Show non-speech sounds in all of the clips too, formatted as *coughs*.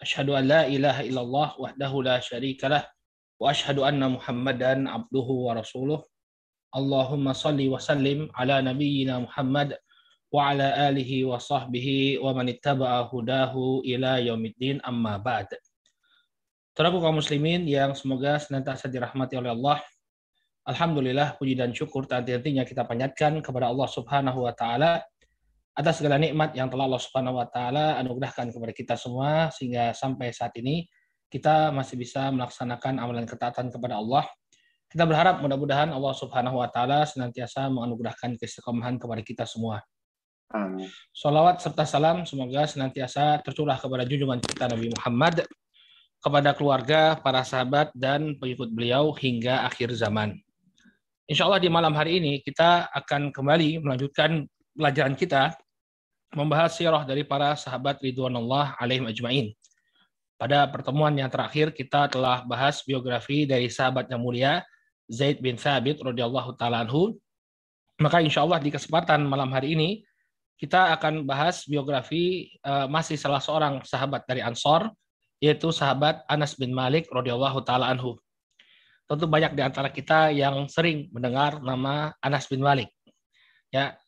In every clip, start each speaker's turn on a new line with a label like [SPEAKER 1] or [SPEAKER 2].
[SPEAKER 1] Ashhadu an la ilaha illallah wahdahu la syarika lah wa ashhadu anna Muhammadan abduhu wa rasuluh. Allahumma salli wa sallim ala nabiyyina Muhammad wa ala alihi wa sahbihi wa man ittaba'a hudahu ila yaumiddin amma ba'd. Saudaraku kaum muslimin yang semoga senantiasa dirahmati oleh Allah. Alhamdulillah puji dan syukur tanti-tantinya kita panjatkan kepada Allah Subhanahu wa taala atas segala nikmat yang telah Allah Subhanahu wa taala anugerahkan kepada kita semua sehingga sampai saat ini kita masih bisa melaksanakan amalan ketaatan kepada Allah. Kita berharap mudah-mudahan Allah Subhanahu wa taala senantiasa menganugerahkan keistiqomahan kepada kita semua. Amin. Salawat serta salam semoga senantiasa tercurah kepada junjungan kita Nabi Muhammad, kepada keluarga, para sahabat, dan pengikut beliau hingga akhir zaman. Insya Allah di malam hari ini kita akan kembali melanjutkan pelajaran kita membahas sirah dari para sahabat Ridwanullah alaihim ajma'in. Pada pertemuan yang terakhir kita telah bahas biografi dari sahabat yang mulia Zaid bin Thabit radhiyallahu taala anhu. Maka insya Allah di kesempatan malam hari ini kita akan bahas biografi uh, masih salah seorang sahabat dari Ansor yaitu sahabat Anas bin Malik radhiyallahu taala anhu. Tentu banyak di antara kita yang sering mendengar nama Anas bin Malik. Ya,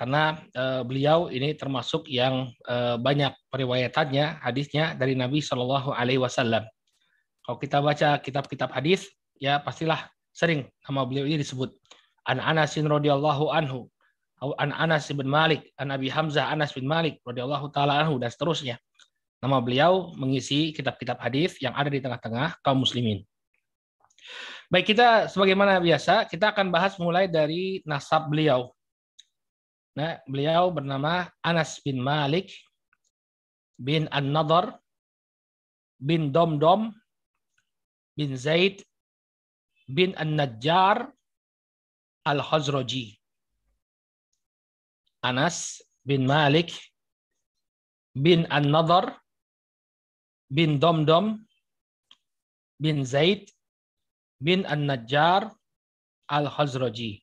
[SPEAKER 1] karena uh, beliau ini termasuk yang uh, banyak periwayatannya hadisnya dari Nabi Shallallahu Alaihi Wasallam. Kalau kita baca kitab-kitab hadis, ya pastilah sering nama beliau ini disebut. An Anas bin radhiyallahu anhu, An Anas bin Malik, An Nabi Hamzah Anas bin Malik radhiyallahu taala anhu dan seterusnya. Nama beliau mengisi kitab-kitab hadis yang ada di tengah-tengah kaum muslimin. Baik kita sebagaimana biasa kita akan bahas mulai dari nasab beliau Nah, beliau bernama Anas bin Malik bin An-Nadar bin Domdom bin Zaid bin An-Najjar Al-Khazraji. Anas bin Malik bin An-Nadar bin Domdom bin Zaid bin An-Najjar Al-Khazraji.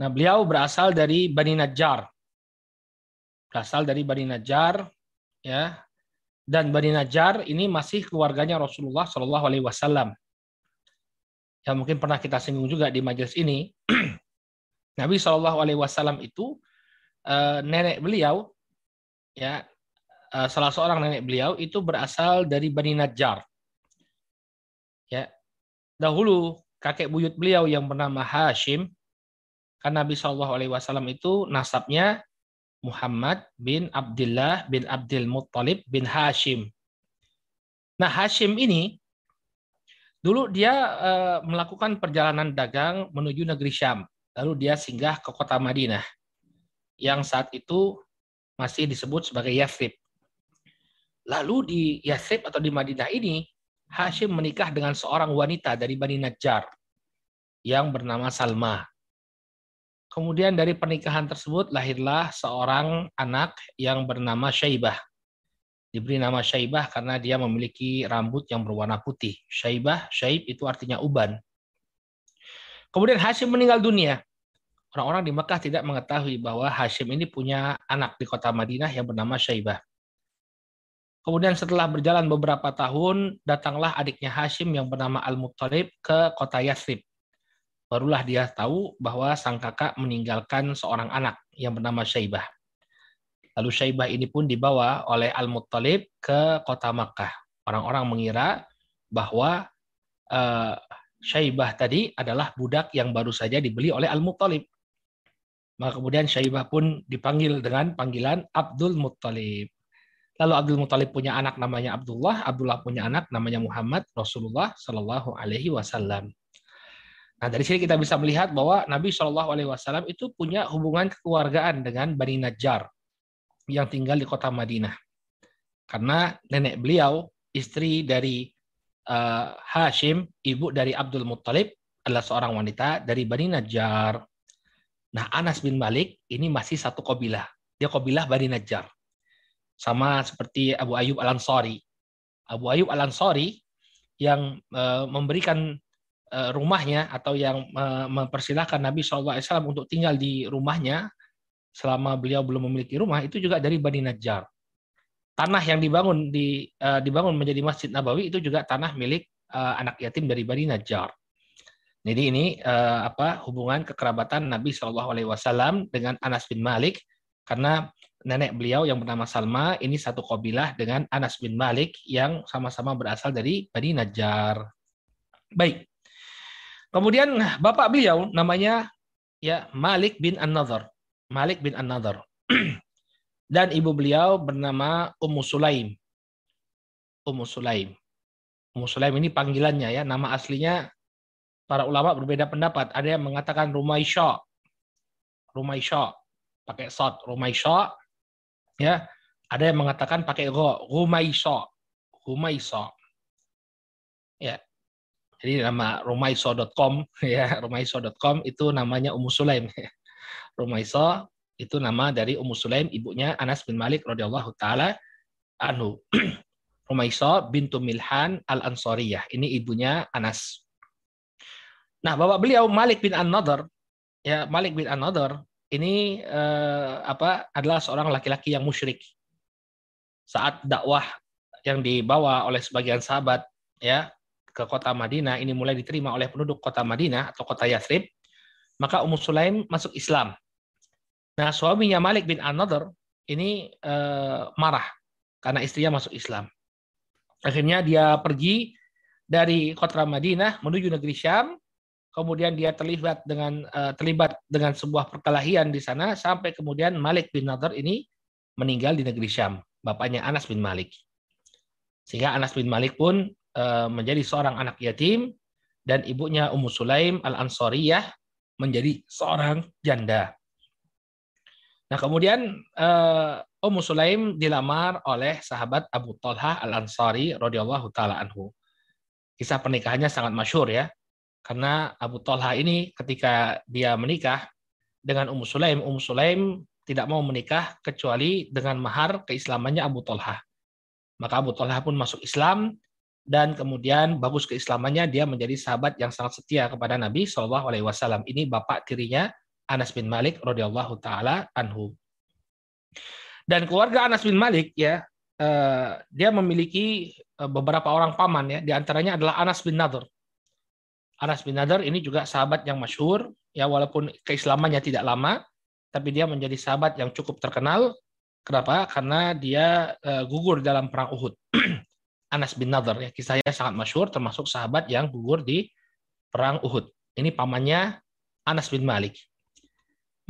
[SPEAKER 1] Nah, beliau berasal dari Bani Najjar. Berasal dari Bani Najjar, ya. Dan Bani Najjar ini masih keluarganya Rasulullah Shallallahu Alaihi Wasallam. Ya mungkin pernah kita singgung juga di majelis ini. *clears throat* Nabi Shallallahu Alaihi Wasallam itu uh, nenek beliau, ya uh, salah seorang nenek beliau itu berasal dari Bani Najjar. Ya, dahulu kakek buyut beliau yang bernama Hashim karena Nabi Shallallahu Alaihi Wasallam itu nasabnya Muhammad bin Abdullah bin Abdul Muttalib bin Hashim. Nah Hashim ini dulu dia uh, melakukan perjalanan dagang menuju negeri Syam. Lalu dia singgah ke kota Madinah yang saat itu masih disebut sebagai Yathrib. Lalu di Yathrib atau di Madinah ini Hashim menikah dengan seorang wanita dari Bani Najjar yang bernama Salma. Kemudian dari pernikahan tersebut lahirlah seorang anak yang bernama Syaibah. Diberi nama Syaibah karena dia memiliki rambut yang berwarna putih. Syaibah, Syaib itu artinya uban. Kemudian Hashim meninggal dunia. Orang-orang di Mekah tidak mengetahui bahwa Hashim ini punya anak di kota Madinah yang bernama Syaibah. Kemudian setelah berjalan beberapa tahun, datanglah adiknya Hashim yang bernama Al-Muttalib ke kota Yathrib barulah dia tahu bahwa sang kakak meninggalkan seorang anak yang bernama Syaibah. Lalu Syaibah ini pun dibawa oleh Al-Muttalib ke kota Makkah. Orang-orang mengira bahwa uh, Syaibah tadi adalah budak yang baru saja dibeli oleh Al-Muttalib. Maka kemudian Syaibah pun dipanggil dengan panggilan Abdul Muttalib. Lalu Abdul Muttalib punya anak namanya Abdullah, Abdullah punya anak namanya Muhammad Rasulullah Shallallahu Alaihi Wasallam. Nah dari sini kita bisa melihat bahwa Nabi Shallallahu Alaihi Wasallam itu punya hubungan kekeluargaan dengan Bani Najjar yang tinggal di kota Madinah. Karena nenek beliau, istri dari uh, Hashim, ibu dari Abdul Muttalib, adalah seorang wanita dari Bani Najjar. Nah, Anas bin Malik ini masih satu kobilah. Dia kobilah Bani Najjar. Sama seperti Abu Ayub Al-Ansari. Abu Ayub Al-Ansari yang uh, memberikan rumahnya atau yang uh, mempersilahkan Nabi SAW untuk tinggal di rumahnya selama beliau belum memiliki rumah itu juga dari Bani Najjar tanah yang dibangun di uh, dibangun menjadi Masjid Nabawi itu juga tanah milik anak yatim dari Bani Najjar. Jadi ini apa hubungan kekerabatan Nabi Alaihi Wasallam dengan Anas bin Malik karena nenek beliau yang bernama Salma ini satu kabilah dengan Anas bin Malik yang sama-sama berasal dari Bani Najjar. Baik. Kemudian bapak beliau namanya ya Malik bin An-Nadhr. Malik bin An-Nadhr. *clears throat* dan ibu beliau bernama Ummu Sulaim. Ummu Sulaim. Ummu Sulaim ini panggilannya ya, nama aslinya para ulama berbeda pendapat. Ada yang mengatakan Rumaisha. Rumaisha pakai sod, Rumaisha ya. Ada yang mengatakan pakai go, Rumaisha. Rumaisha. Jadi nama rumaiso.com *laughs* ya, rumaiso.com itu namanya Ummu Sulaim. *laughs* Rumaisa itu nama dari Ummu Sulaim, ibunya Anas bin Malik radhiyallahu taala anhu. *clears throat* Rumaisa bintu Milhan al-Ansariyah. Ini ibunya Anas. Nah, bapak beliau Malik bin An-Nadhr, ya Malik bin An-Nadhr ini eh, apa adalah seorang laki-laki yang musyrik. Saat dakwah yang dibawa oleh sebagian sahabat ya ke kota Madinah ini mulai diterima oleh penduduk kota Madinah atau kota Yathrib, maka Ummu Sulaim masuk Islam Nah, suaminya Malik bin An-Nadhr ini uh, marah karena istrinya masuk Islam. Akhirnya dia pergi dari kota Madinah menuju negeri Syam. Kemudian dia terlibat dengan uh, terlibat dengan sebuah perkelahian di sana sampai kemudian Malik bin Nadhr ini meninggal di negeri Syam. Bapaknya Anas bin Malik. Sehingga Anas bin Malik pun menjadi seorang anak yatim dan ibunya Ummu Sulaim al-Ansariyah menjadi seorang janda. Nah, kemudian uh, Ummu Sulaim dilamar oleh sahabat Abu Talha Al-Ansari radhiyallahu taala anhu. Kisah pernikahannya sangat masyur ya. Karena Abu Talha ini ketika dia menikah dengan Ummu Sulaim, Ummu Sulaim tidak mau menikah kecuali dengan mahar keislamannya Abu Talha. Maka Abu Talha pun masuk Islam dan kemudian bagus keislamannya dia menjadi sahabat yang sangat setia kepada Nabi Shallallahu Alaihi Wasallam. Ini bapak tirinya Anas bin Malik radhiyallahu taala anhu. Dan keluarga Anas bin Malik ya eh, dia memiliki eh, beberapa orang paman ya, di antaranya adalah Anas bin Nadhr. Anas bin Nadhr ini juga sahabat yang masyhur ya walaupun keislamannya tidak lama, tapi dia menjadi sahabat yang cukup terkenal. Kenapa? Karena dia eh, gugur dalam perang Uhud. *clears throat* Anas bin Nadhr ya kisahnya sangat masyhur termasuk sahabat yang gugur di perang Uhud. Ini pamannya Anas bin Malik.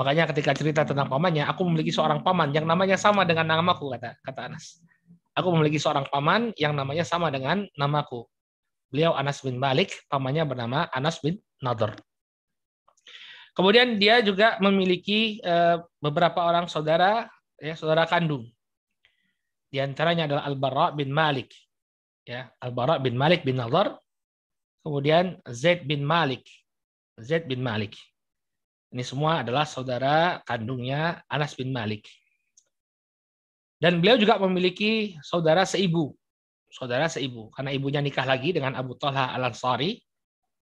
[SPEAKER 1] Makanya ketika cerita tentang pamannya, aku memiliki seorang paman yang namanya sama dengan namaku kata kata Anas. Aku memiliki seorang paman yang namanya sama dengan namaku. Beliau Anas bin Malik, pamannya bernama Anas bin Nadr. Kemudian dia juga memiliki eh, beberapa orang saudara, ya saudara kandung. Di antaranya adalah Al-Bara bin Malik, ya Al-Bara bin Malik bin Nadr. Kemudian Zaid bin Malik, Zaid bin Malik. Ini semua adalah saudara kandungnya Anas bin Malik. Dan beliau juga memiliki saudara seibu. Saudara seibu. Karena ibunya nikah lagi dengan Abu Talha al-Ansari.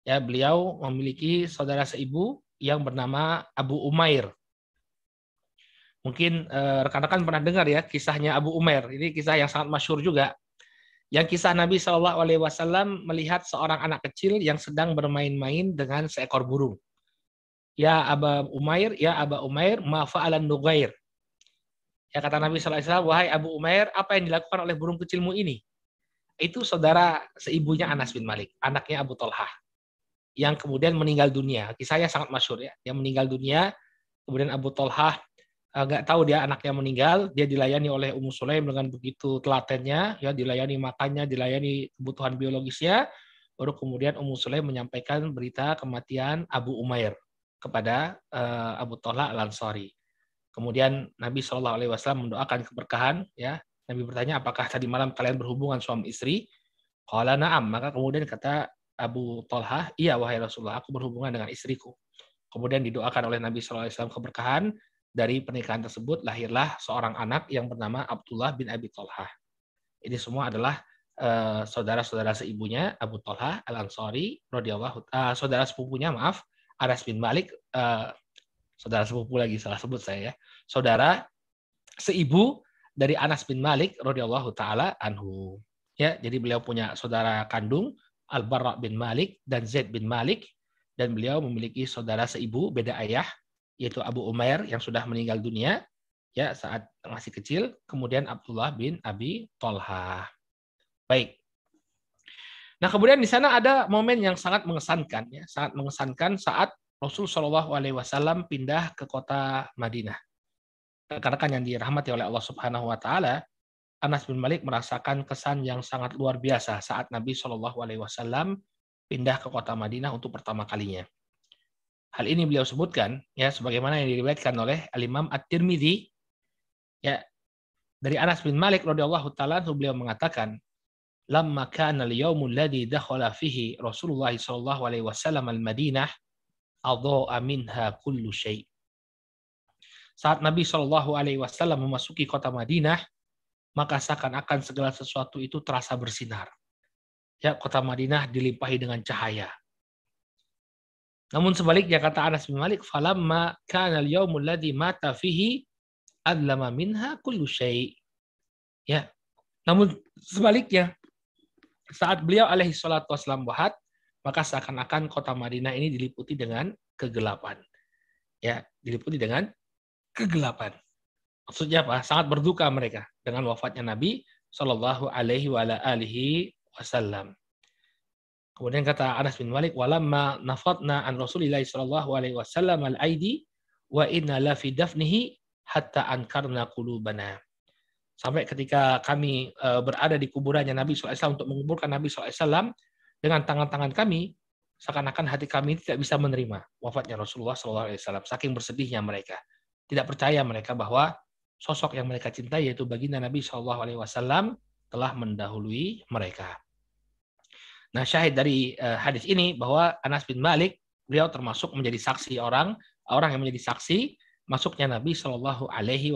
[SPEAKER 1] Ya, beliau memiliki saudara seibu yang bernama Abu Umair. Mungkin eh, rekan-rekan pernah dengar ya kisahnya Abu Umair. Ini kisah yang sangat masyur juga. Yang kisah Nabi Shallallahu Alaihi Wasallam melihat seorang anak kecil yang sedang bermain-main dengan seekor burung. Ya Aba Umair, ya Aba Umair, ma fa'alan nugair. Ya kata Nabi SAW, wahai Abu Umair, apa yang dilakukan oleh burung kecilmu ini? Itu saudara seibunya Anas bin Malik, anaknya Abu Talha. Yang kemudian meninggal dunia. Kisahnya sangat masyur ya. Yang meninggal dunia, kemudian Abu Talha nggak tahu dia anaknya meninggal, dia dilayani oleh Ummu Sulaim dengan begitu telatennya, ya dilayani makannya, dilayani kebutuhan biologisnya, baru kemudian Ummu Sulaim menyampaikan berita kematian Abu Umair kepada uh, Abu Talha Al Ansari. Kemudian Nabi Shallallahu Alaihi Wasallam mendoakan keberkahan ya Nabi bertanya, apakah tadi malam kalian berhubungan suami istri? Qala na'am. Maka kemudian kata Abu Talha, iya wahai Rasulullah, aku berhubungan dengan istriku. Kemudian didoakan oleh Nabi SAW keberkahan dari pernikahan tersebut lahirlah seorang anak yang bernama Abdullah bin Abi Talha. Ini semua adalah uh, saudara-saudara seibunya Abu Talha Al Ansori uh, saudara sepupunya maaf Anas bin Malik uh, saudara sepupu lagi salah sebut saya ya. Saudara seibu dari Anas bin Malik radhiyallahu taala anhu. Ya, jadi beliau punya saudara kandung Al Barra bin Malik dan Zaid bin Malik dan beliau memiliki saudara seibu beda ayah yaitu Abu Umair yang sudah meninggal dunia ya saat masih kecil, kemudian Abdullah bin Abi Tolha. Baik. Nah, kemudian di sana ada momen yang sangat mengesankan ya, sangat mengesankan saat Rasul Shallallahu alaihi wasallam pindah ke kota Madinah. Rekan-rekan yang dirahmati oleh Allah Subhanahu wa taala, Anas bin Malik merasakan kesan yang sangat luar biasa saat Nabi Shallallahu alaihi wasallam pindah ke kota Madinah untuk pertama kalinya. Hal ini beliau sebutkan ya sebagaimana yang diriwayatkan oleh Al-Imam At-Tirmidzi ya dari Anas bin Malik radhiyallahu taala beliau mengatakan lamma kana al-yawm alladhi dakhala fihi Rasulullah sallallahu alaihi wasallam al-Madinah adha'a minha kullu syai. Saat Nabi Shallallahu alaihi wasallam memasuki kota Madinah, maka seakan-akan segala sesuatu itu terasa bersinar. Ya, kota Madinah dilimpahi dengan cahaya. Namun sebaliknya kata Anas bin Malik, "Falamma kana al-yaumul ladzi mata fihi adlama minha kullu syai." Ya. Namun sebaliknya saat beliau alaihi salatu wasallam wafat, maka seakan-akan kota Madinah ini diliputi dengan kegelapan. Ya, diliputi dengan kegelapan. Maksudnya apa? Sangat berduka mereka dengan wafatnya Nabi Shallallahu Alaihi Wasallam. Kemudian kata Anas bin Malik, walamma nafatna an Rasulillah Shallallahu Alaihi Wasallam al aidi wa inna la fi dafnihi hatta ankarna qulubana sampai ketika kami eh, berada di kuburannya Nabi SAW untuk menguburkan Nabi SAW dengan tangan-tangan kami, seakan-akan hati kami tidak bisa menerima wafatnya Rasulullah SAW. Saking bersedihnya mereka, tidak percaya mereka bahwa sosok yang mereka cintai yaitu baginda Nabi SAW telah mendahului mereka. Nah syahid dari eh, hadis ini bahwa Anas bin Malik beliau termasuk menjadi saksi orang orang yang menjadi saksi masuknya Nabi Shallallahu Alaihi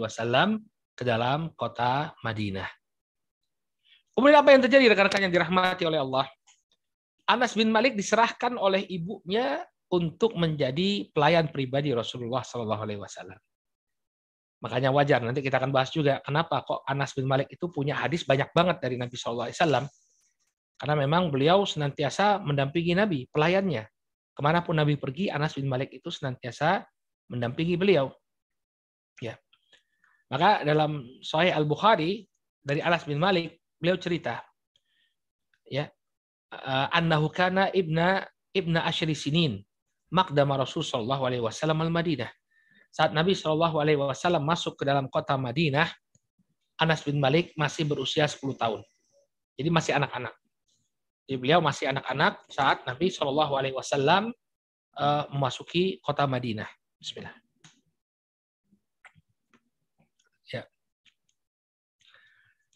[SPEAKER 1] Wasallam ke dalam kota Madinah. Kemudian apa yang terjadi rekan-rekan yang dirahmati oleh Allah? Anas bin Malik diserahkan oleh ibunya untuk menjadi pelayan pribadi Rasulullah Shallallahu Alaihi Wasallam. Makanya wajar nanti kita akan bahas juga kenapa kok Anas bin Malik itu punya hadis banyak banget dari Nabi Shallallahu Alaihi Wasallam. Karena memang beliau senantiasa mendampingi Nabi, pelayannya. Ke mana pun Nabi pergi, Anas bin Malik itu senantiasa mendampingi beliau. Ya. Maka dalam Sahih Al-Bukhari dari Anas bin Malik, beliau cerita ya eh, annahu kana ibna ibna asyri sinin maqdama Rasul sallallahu alaihi wasallam al-Madinah. Saat Nabi sallallahu alaihi wasallam masuk ke dalam kota Madinah, Anas bin Malik masih berusia 10 tahun. Jadi masih anak-anak. Jadi beliau masih anak-anak saat Nabi sallallahu alaihi wasallam eh, memasuki kota Madinah. Bismillah.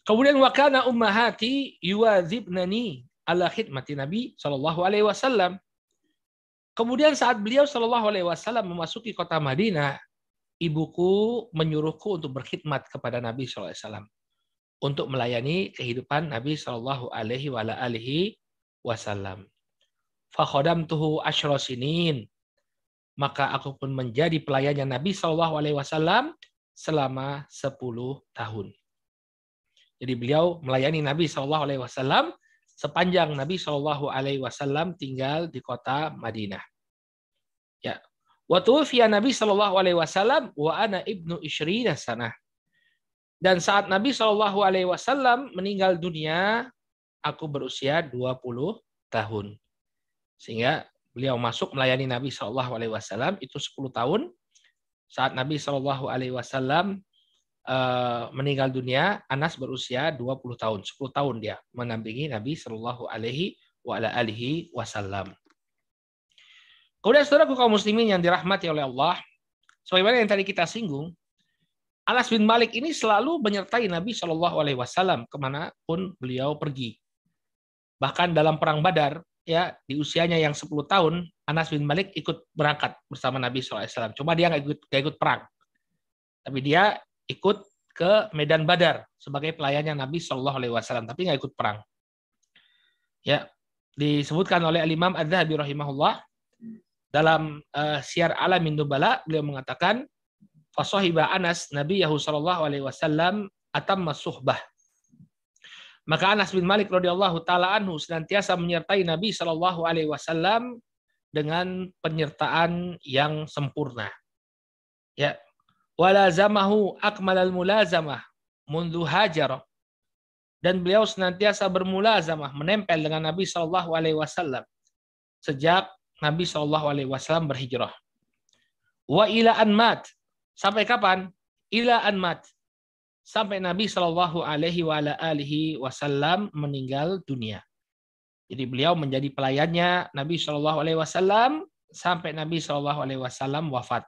[SPEAKER 1] Kemudian wakana ummahati yuwazibnani ala khidmati Nabi Shallallahu alaihi wasallam. Kemudian saat beliau Shallallahu alaihi wasallam memasuki kota Madinah, ibuku menyuruhku untuk berkhidmat kepada Nabi Shallallahu alaihi wasallam untuk melayani kehidupan Nabi Shallallahu alaihi wasallam. Fakhodamtuhu asyra sinin. Maka aku pun menjadi pelayannya Nabi Shallallahu alaihi wasallam selama 10 tahun. Jadi beliau melayani Nabi Shallallahu Alaihi Wasallam sepanjang Nabi Shallallahu Alaihi Wasallam tinggal di kota Madinah. Ya, waktu via Nabi Shallallahu Alaihi Wasallam wa ana ibnu ishrina sana. Dan saat Nabi Shallallahu Alaihi Wasallam meninggal dunia, aku berusia 20 tahun. Sehingga beliau masuk melayani Nabi Shallallahu Alaihi Wasallam itu 10 tahun. Saat Nabi Shallallahu Alaihi Wasallam Eh, meninggal dunia, Anas berusia 20 tahun. 10 tahun dia menampingi Nabi Shallallahu alaihi wasallam. Kemudian saudara kaum muslimin yang dirahmati oleh Allah, sebagaimana yang tadi kita singgung, Anas bin Malik ini selalu menyertai Nabi Shallallahu Alaihi Wasallam ke mana pun beliau pergi. Bahkan dalam perang Badar, ya di usianya yang 10 tahun, Anas bin Malik ikut berangkat bersama Nabi SAW. Cuma dia nggak ikut, gak ikut perang, tapi dia ikut ke Medan Badar sebagai pelayannya Nabi Shallallahu Alaihi Wasallam, tapi nggak ikut perang. Ya, disebutkan oleh Al Imam Adzhabi rahimahullah dalam uh, Syiar Alamin Nubala beliau mengatakan fasahiba Anas Nabi Yahu sallallahu alaihi wasallam atamma suhbah. Maka Anas bin Malik radhiyallahu taala anhu senantiasa menyertai Nabi sallallahu alaihi wasallam dengan penyertaan yang sempurna. Ya. Walazamahu akmalal mulazamah mundu hajar. Dan beliau senantiasa bermulazamah menempel dengan Nabi sallallahu alaihi wasallam sejak Nabi sallallahu alaihi wasallam berhijrah. Wa ila an mat Sampai kapan? Ila anmat. Sampai Nabi Shallallahu Alaihi Wasallam meninggal dunia. Jadi beliau menjadi pelayannya Nabi Shallallahu Alaihi Wasallam sampai Nabi Shallallahu Alaihi Wasallam wafat.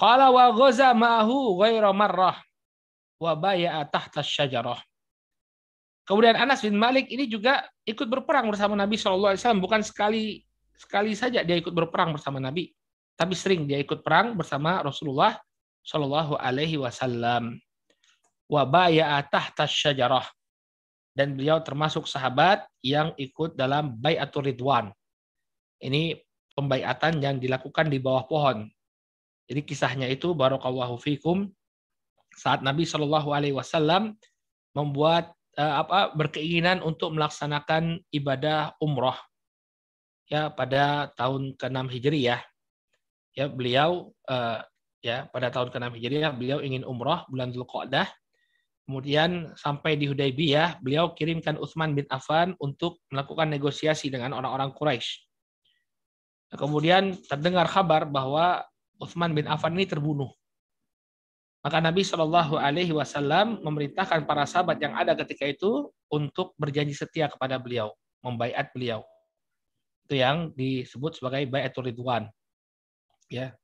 [SPEAKER 1] Qala wa ghaza ma'ahu ghaira marrah wa baya'a tahta syajarah. Kemudian Anas bin Malik ini juga ikut berperang bersama Nabi Shallallahu Alaihi Wasallam. Bukan sekali sekali saja dia ikut berperang bersama Nabi tapi sering dia ikut perang bersama Rasulullah Shallallahu Alaihi Wasallam. Wabaya tahta syajarah dan beliau termasuk sahabat yang ikut dalam bayatul ridwan. Ini pembaiatan yang dilakukan di bawah pohon. Jadi kisahnya itu barokallahu fikum saat Nabi Shallallahu Alaihi Wasallam membuat uh, apa berkeinginan untuk melaksanakan ibadah umroh ya pada tahun ke-6 Hijriah ya beliau uh, ya pada tahun ke-6 Hijriah beliau ingin umroh bulan Dzulqa'dah. Kemudian sampai di Hudaybiyah, beliau kirimkan Utsman bin Affan untuk melakukan negosiasi dengan orang-orang Quraisy. Kemudian terdengar kabar bahwa Utsman bin Affan ini terbunuh. Maka Nabi Shallallahu Alaihi Wasallam memerintahkan para sahabat yang ada ketika itu untuk berjanji setia kepada beliau, membaiat beliau. Itu yang disebut sebagai bayatul ridwan ya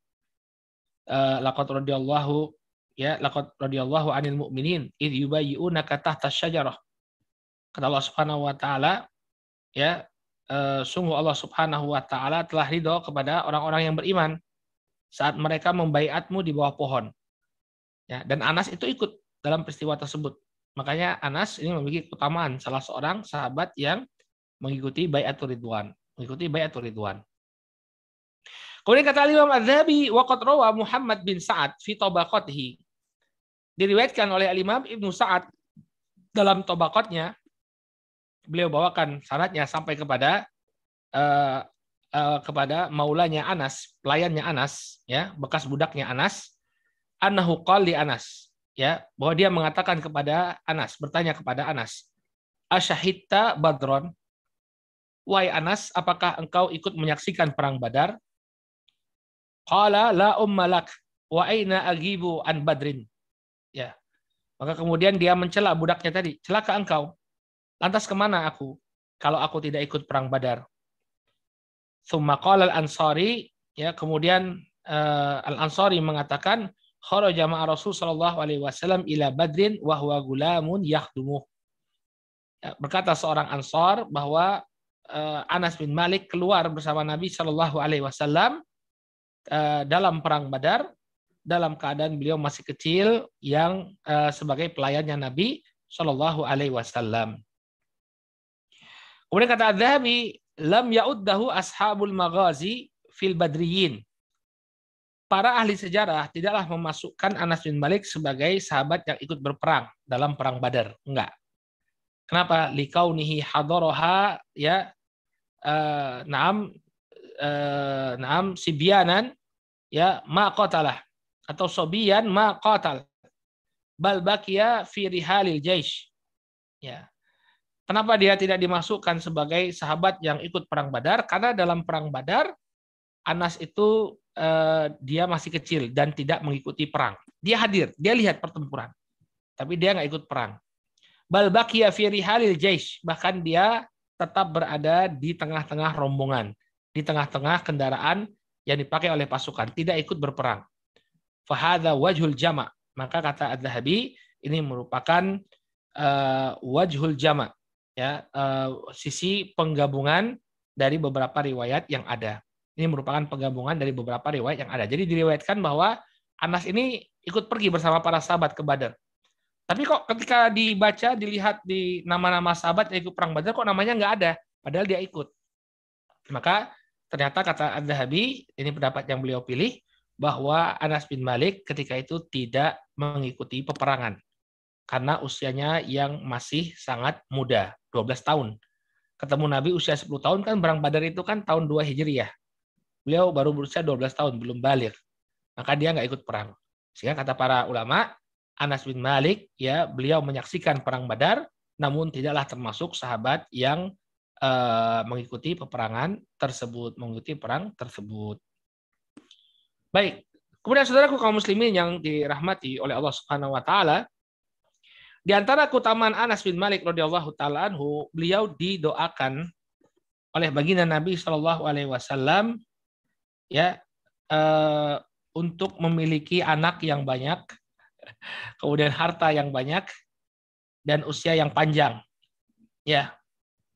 [SPEAKER 1] uh, laqad radhiyallahu ya laqad radhiyallahu anil mu'minin id yubayyi'unaka tahta syajarah. Kata Allah Subhanahu wa taala ya uh, sungguh Allah Subhanahu wa taala telah ridho kepada orang-orang yang beriman saat mereka membaiatmu di bawah pohon. Ya dan Anas itu ikut dalam peristiwa tersebut. Makanya Anas ini memiliki keutamaan salah seorang sahabat yang mengikuti bayatul ridwan mengikuti bayatul ridwan. Kemudian kata Imam Az-Zahabi Muhammad bin Sa'ad fi tabaqatihi. Diriwayatkan oleh Imam Ibnu Sa'ad dalam tabaqatnya beliau bawakan syaratnya sampai kepada uh, uh, kepada maulanya Anas, pelayannya Anas, ya, bekas budaknya Anas, annahu qali Anas, ya, bahwa dia mengatakan kepada Anas, bertanya kepada Anas, "Asyahidta Badron?" Wahai Anas, apakah engkau ikut menyaksikan perang Badar? Qala la ummalak wa aina agibu an badrin. Ya. Maka kemudian dia mencela budaknya tadi, celaka engkau. Lantas ke mana aku kalau aku tidak ikut perang Badar? Thumma qala al-Ansari, ya kemudian uh, al-Ansari mengatakan kharaja ma'a Rasul sallallahu alaihi wasallam ila Badrin wa huwa gulamun yakhdumuh. Ya, berkata seorang Ansar bahwa uh, Anas bin Malik keluar bersama Nabi Shallallahu alaihi wasallam Eh, dalam perang Badar dalam keadaan beliau masih kecil yang uh, sebagai pelayannya Nabi Shallallahu Alaihi Wasallam. Kemudian kata Adhabi, lam yauddahu ashabul maghazi fil badriyin. Para ahli sejarah tidaklah memasukkan Anas bin Malik sebagai sahabat yang ikut berperang dalam perang Badar. Enggak. Kenapa? Likaunihi hadaraha ya uh, naam uh, naam sibyanan ya ma qatalah atau sobiyan ma qatal. Bal bakia fi rihalil jaish. Ya. Kenapa dia tidak dimasukkan sebagai sahabat yang ikut perang Badar? Karena dalam perang Badar Anas itu uh, dia masih kecil dan tidak mengikuti perang. Dia hadir dia lihat pertempuran tapi dia nggak ikut perang. Bal bakia fi rihalil jaish. Bahkan dia tetap berada di tengah-tengah rombongan di tengah-tengah kendaraan yang dipakai oleh pasukan, tidak ikut berperang. Fahada wajhul jama. Maka kata Ad-Dhahabi ini merupakan uh, wajhul jama ya uh, sisi penggabungan dari beberapa riwayat yang ada. Ini merupakan penggabungan dari beberapa riwayat yang ada. Jadi diriwayatkan bahwa Anas ini ikut pergi bersama para sahabat ke Badar. Tapi kok ketika dibaca, dilihat di nama-nama sahabat yang ikut perang Badar, kok namanya nggak ada. Padahal dia ikut. Maka ternyata kata Ad-Dhahabi, ini pendapat yang beliau pilih, bahwa Anas bin Malik ketika itu tidak mengikuti peperangan. Karena usianya yang masih sangat muda, 12 tahun. Ketemu Nabi usia 10 tahun kan perang Badar itu kan tahun 2 Hijriah. Beliau baru berusia 12 tahun, belum balik. Maka dia nggak ikut perang. Sehingga kata para ulama, Anas bin Malik, ya beliau menyaksikan perang Badar, namun tidaklah termasuk sahabat yang uh, mengikuti peperangan tersebut, mengikuti perang tersebut. Baik, kemudian saudaraku kaum muslimin yang dirahmati oleh Allah Subhanahu wa taala, di antara keutamaan Anas bin Malik radhiyallahu taala anhu, beliau didoakan oleh baginda Nabi Shallallahu alaihi wasallam ya uh, untuk memiliki anak yang banyak, *laughs* kemudian harta yang banyak dan usia yang panjang. Ya.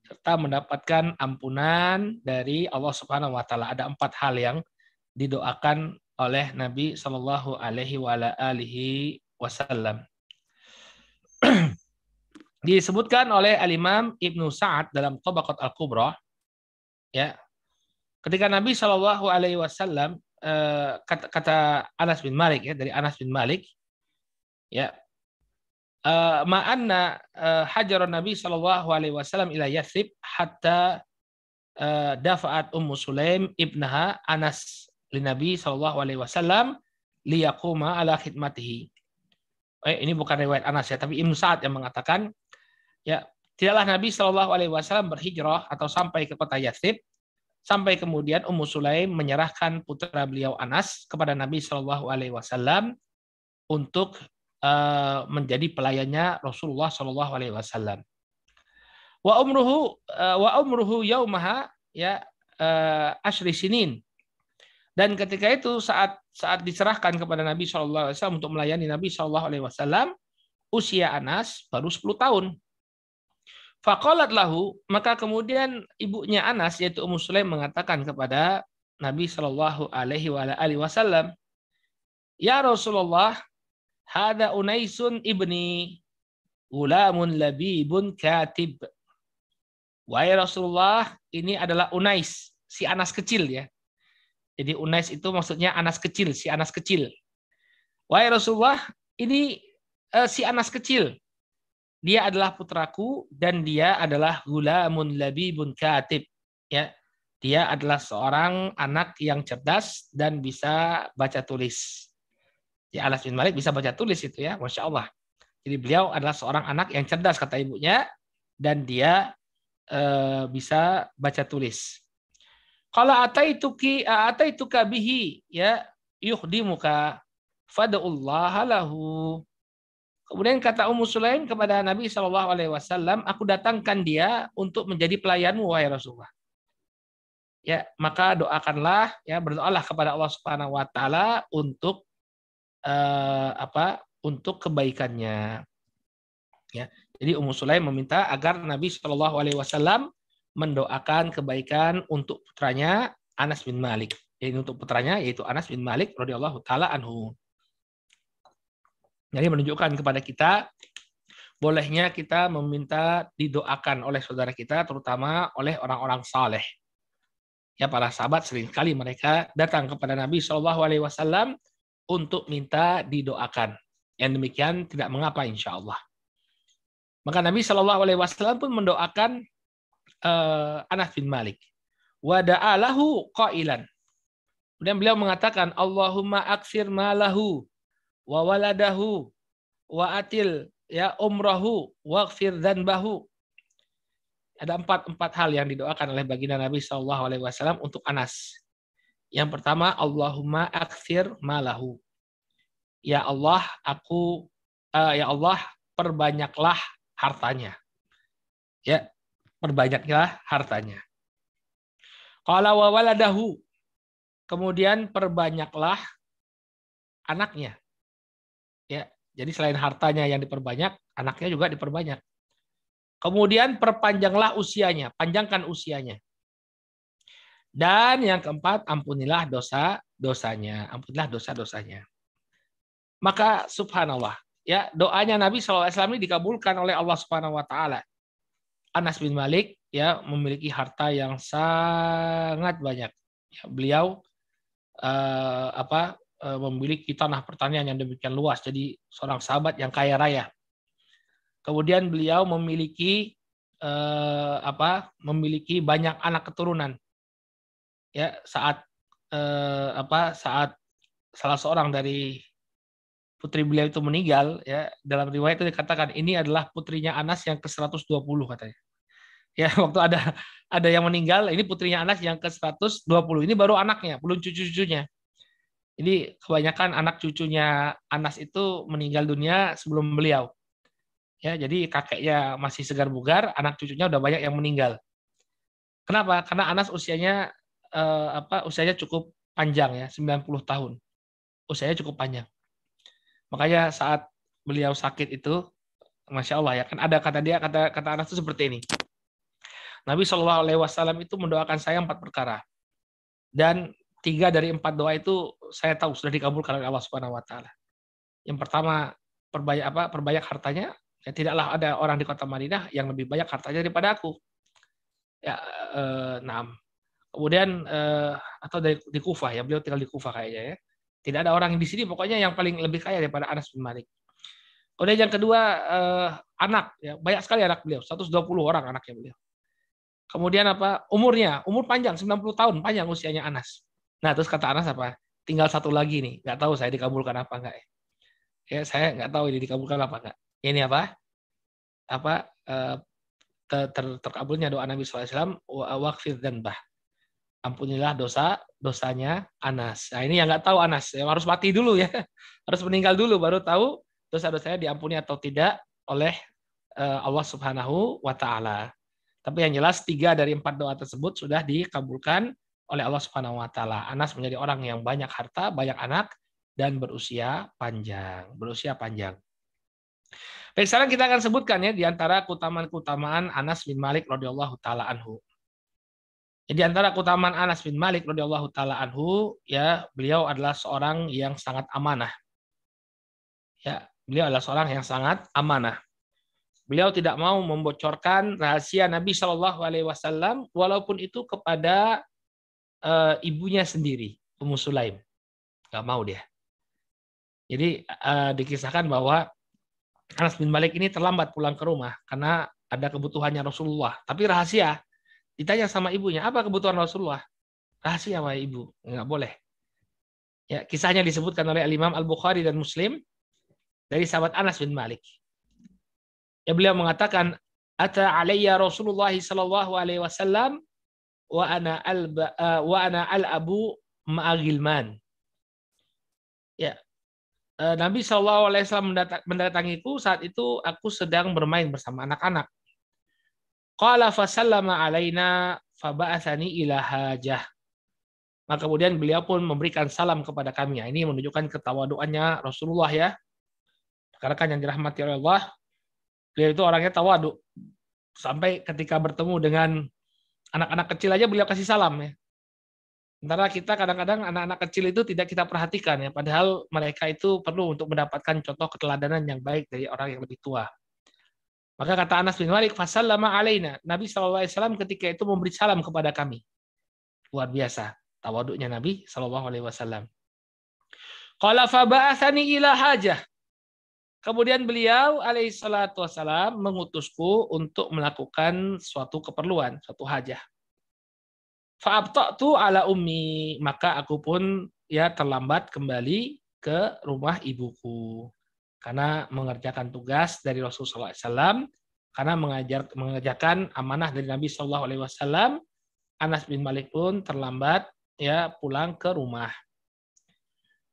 [SPEAKER 1] Serta mendapatkan ampunan dari Allah Subhanahu wa taala. Ada empat hal yang didoakan oleh Nabi Shallallahu alaihi wasallam. *clears throat* Disebutkan oleh Al-Imam Ibnu Sa'ad dalam Tabaqat Al-Kubra ya Ketika Nabi Shallallahu Alaihi Wasallam eh, kata, kata Anas bin Malik ya dari Anas bin Malik ya uh, ma'anna uh, hajaran Nabi Shallallahu Alaihi Wasallam ila Yathrib hatta dafa'at Ummu Sulaim ibnaha Anas li Nabi Shallallahu Alaihi Wasallam liyakuma ala khidmatihi. Eh, ini bukan riwayat Anas ya, tapi Ibnu Sa'ad yang mengatakan ya tidaklah Nabi Shallallahu Alaihi Wasallam berhijrah atau sampai ke kota Yathrib Sampai kemudian Ummu Sulaim menyerahkan putra beliau Anas kepada Nabi Shallallahu Alaihi Wasallam untuk uh, menjadi pelayannya Rasulullah Shallallahu Alaihi Wasallam. Wa umruhu uh, wa umruhu yaumaha ya uh, ashri sinin. Dan ketika itu saat saat diserahkan kepada Nabi Shallallahu Alaihi Wasallam untuk melayani Nabi Shallallahu Alaihi Wasallam, usia Anas baru 10 tahun. Fakolat lahu, maka kemudian ibunya Anas yaitu Ummu Sulaim mengatakan kepada Nabi Shallallahu Alaihi Wasallam, Ya Rasulullah, hada unaisun ibni ulamun labibun katib. Wahai Rasulullah, ini adalah Unais, si Anas kecil ya. Jadi Unais itu maksudnya Anas kecil, si Anas kecil. Wahai Rasulullah, ini uh, si Anas kecil dia adalah putraku dan dia adalah gulamun labibun katib. Ya, dia adalah seorang anak yang cerdas dan bisa baca tulis. Ya Anas bin Malik bisa baca tulis itu ya, masya Allah. Jadi beliau adalah seorang anak yang cerdas kata ibunya dan dia e, bisa baca tulis. Kalau ataituki ataituka bihi ya yukhdimuka fad'ullaha lahu Kemudian kata Ummu Sulaim kepada Nabi Shallallahu Alaihi Wasallam, aku datangkan dia untuk menjadi pelayanmu wahai Rasulullah. Ya, maka doakanlah, ya berdoalah kepada Allah Subhanahu Wa Taala untuk uh, apa? Untuk kebaikannya. Ya, jadi Ummu Sulaim meminta agar Nabi Shallallahu Alaihi Wasallam mendoakan kebaikan untuk putranya Anas bin Malik. Jadi untuk putranya yaitu Anas bin Malik radhiyallahu taala anhu. Jadi menunjukkan kepada kita bolehnya kita meminta didoakan oleh saudara kita, terutama oleh orang-orang saleh. Ya para sahabat sering kali mereka datang kepada Nabi Shallallahu Alaihi Wasallam untuk minta didoakan. Yang demikian tidak mengapa insya Allah. Maka Nabi Shallallahu Alaihi Wasallam pun mendoakan uh, Anas bin Malik. Wada'alahu qailan. Kemudian beliau mengatakan, Allahumma aksir malahu wa waladahu wa atil ya umrahu waghfir dzanbahu. Ada empat empat hal yang didoakan oleh baginda Nabi Shallallahu Alaihi Wasallam untuk Anas. Yang pertama, Allahumma akfir malahu. Ya Allah, aku uh, ya Allah perbanyaklah hartanya. Ya, perbanyaklah hartanya. Kalau wa waladahu. Kemudian perbanyaklah anaknya ya Jadi selain hartanya yang diperbanyak, anaknya juga diperbanyak. Kemudian perpanjanglah usianya, panjangkan usianya. Dan yang keempat, ampunilah dosa-dosanya. Ampunilah dosa-dosanya. Maka subhanallah, ya doanya Nabi SAW ini dikabulkan oleh Allah Subhanahu wa taala. Anas bin Malik ya memiliki harta yang sangat banyak. Ya, beliau uh, apa uh, memiliki tanah pertanian yang demikian luas. Jadi seorang sahabat yang kaya raya. Kemudian beliau memiliki uh, apa? Memiliki banyak anak keturunan. Ya saat uh, apa? Saat salah seorang dari putri beliau itu meninggal ya dalam riwayat itu dikatakan ini adalah putrinya Anas yang ke 120 katanya ya *laughs* waktu ada ada yang meninggal ini putrinya Anas yang ke 120 ini baru anaknya belum cucu-cucunya. Ini kebanyakan anak cucunya Anas itu meninggal dunia sebelum beliau. Ya jadi kakeknya masih segar bugar anak cucunya udah banyak yang meninggal. Kenapa? Karena Anas usianya eh, apa usianya cukup panjang ya 90 tahun. Usianya cukup panjang. Makanya saat beliau sakit itu masya Allah ya kan ada kata dia kata kata Anas itu seperti ini Nabi Shallallahu Alaihi Wasallam itu mendoakan saya empat perkara dan tiga dari empat doa itu saya tahu sudah dikabulkan oleh Allah Subhanahu Wa Taala. Yang pertama perbanyak apa? Perbanyak hartanya. Ya, tidaklah ada orang di kota Madinah yang lebih banyak hartanya daripada aku. Ya, eh, enam. Kemudian eh, atau dari di Kufah ya beliau tinggal di Kufah kayaknya ya. Tidak ada orang di sini pokoknya yang paling lebih kaya daripada Anas bin Malik. Kemudian yang kedua eh, anak ya banyak sekali anak beliau 120 orang anaknya beliau. Kemudian apa? Umurnya, umur panjang 90 tahun, panjang usianya Anas. Nah, terus kata Anas apa? Tinggal satu lagi nih, nggak tahu saya dikabulkan apa enggak ya. Ya, saya nggak tahu ini dikabulkan apa enggak. Ini apa? Apa eh, ter, ter, terkabulnya doa Nabi SAW waqfid bah ampunilah dosa dosanya Anas. Nah ini yang nggak tahu Anas, ya, harus mati dulu ya, *laughs* harus meninggal dulu baru tahu dosa dosanya diampuni atau tidak oleh eh, Allah Subhanahu Wa Taala. Tapi yang jelas tiga dari empat doa tersebut sudah dikabulkan oleh Allah Subhanahu wa taala. Anas menjadi orang yang banyak harta, banyak anak dan berusia panjang, berusia panjang. Baik, sekarang kita akan sebutkan ya di antara keutamaan-keutamaan Anas bin Malik radhiyallahu taala anhu. Di antara keutamaan Anas bin Malik radhiyallahu taala anhu ya beliau adalah seorang yang sangat amanah. Ya, beliau adalah seorang yang sangat amanah. Beliau tidak mau membocorkan rahasia Nabi Shallallahu Alaihi Wasallam walaupun itu kepada uh, ibunya sendiri, Ummu Sulaim. Gak mau dia. Jadi uh, dikisahkan bahwa Anas bin Malik ini terlambat pulang ke rumah karena ada kebutuhannya Rasulullah. Tapi rahasia. Ditanya sama ibunya, apa kebutuhan Rasulullah? Rahasia sama ibu, nggak boleh. Ya, kisahnya disebutkan oleh Al Imam Al Bukhari dan Muslim dari sahabat Anas bin Malik. Ya beliau mengatakan ata alayya Rasulullah sallallahu alaihi wasallam wa ana al uh, wa ana al abu ma'agilman. Ya. Uh, Nabi Shallallahu alaihi wasallam mendatangiku saat itu aku sedang bermain bersama anak-anak. Qala fasallama alaina faba'athani ila hajah. Maka kemudian beliau pun memberikan salam kepada kami. Ini menunjukkan ketawaduannya Rasulullah ya. Karena kan yang dirahmati oleh Allah, Beliau itu orangnya tawadu. Sampai ketika bertemu dengan anak-anak kecil aja beliau kasih salam ya. Sementara kita kadang-kadang anak-anak kecil itu tidak kita perhatikan ya, padahal mereka itu perlu untuk mendapatkan contoh keteladanan yang baik dari orang yang lebih tua. Maka kata Anas bin Malik, "Fasallama alaina." Nabi SAW ketika itu memberi salam kepada kami. Luar biasa tawaduknya Nabi SAW. Qala faba'athani ila hajah. Kemudian beliau alaihissalatu wassalam mengutusku untuk melakukan suatu keperluan, suatu hajah. Fa'abta'tu ala ummi, maka aku pun ya terlambat kembali ke rumah ibuku. Karena mengerjakan tugas dari Rasulullah SAW, karena mengajar, mengerjakan amanah dari Nabi Wasallam, Anas bin Malik pun terlambat ya pulang ke rumah.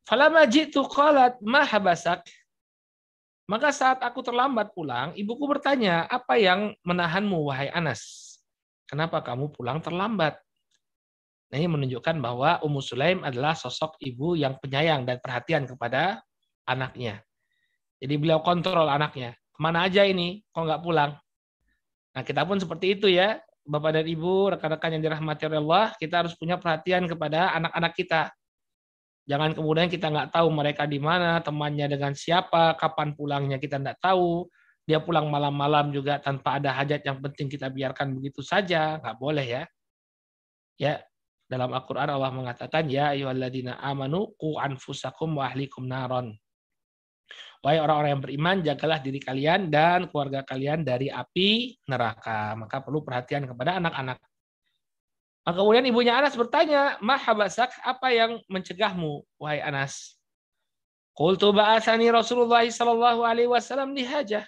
[SPEAKER 1] Falama jitu qalat ma habasak maka saat aku terlambat pulang, ibuku bertanya, apa yang menahanmu, wahai Anas? Kenapa kamu pulang terlambat? Nah, ini menunjukkan bahwa Ummu Sulaim adalah sosok ibu yang penyayang dan perhatian kepada anaknya. Jadi beliau kontrol anaknya. Ke mana aja ini? Kok nggak pulang? Nah kita pun seperti itu ya. Bapak dan Ibu, rekan-rekan yang dirahmati oleh Allah, kita harus punya perhatian kepada anak-anak kita. Jangan kemudian kita nggak tahu mereka di mana, temannya dengan siapa, kapan pulangnya kita nggak tahu. Dia pulang malam-malam juga tanpa ada hajat yang penting kita biarkan begitu saja, nggak boleh ya. Ya, dalam Al-Qur'an Allah mengatakan ya ayyuhalladzina amanu qu anfusakum wa ahlikum naron. Wahai orang-orang yang beriman, jagalah diri kalian dan keluarga kalian dari api neraka. Maka perlu perhatian kepada anak-anak. Maka kemudian ibunya Anas bertanya, Mahabasak, apa yang mencegahmu, wahai Anas? Qultu ba'asani Rasulullah sallallahu alaihi wasallam lihajah.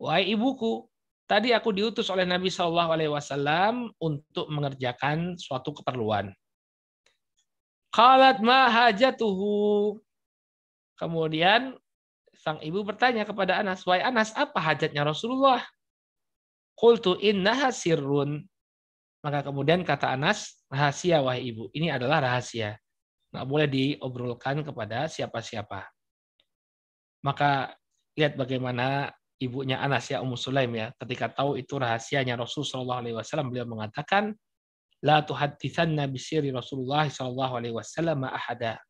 [SPEAKER 1] Wahai ibuku, tadi aku diutus oleh Nabi sallallahu alaihi wasallam untuk mengerjakan suatu keperluan. Qalat ma hajatuhu. Kemudian sang ibu bertanya kepada Anas, "Wahai Anas, apa hajatnya Rasulullah?" Qultu innaha sirrun. Maka kemudian kata Anas, rahasia wahai ibu. Ini adalah rahasia. Nggak boleh diobrolkan kepada siapa-siapa. Maka lihat bagaimana ibunya Anas ya Ummu Sulaim ya ketika tahu itu rahasianya Rasul Shallallahu Alaihi Wasallam beliau mengatakan la tuhadditsanna bisiri Rasulullah Shallallahu Alaihi Wasallam ahada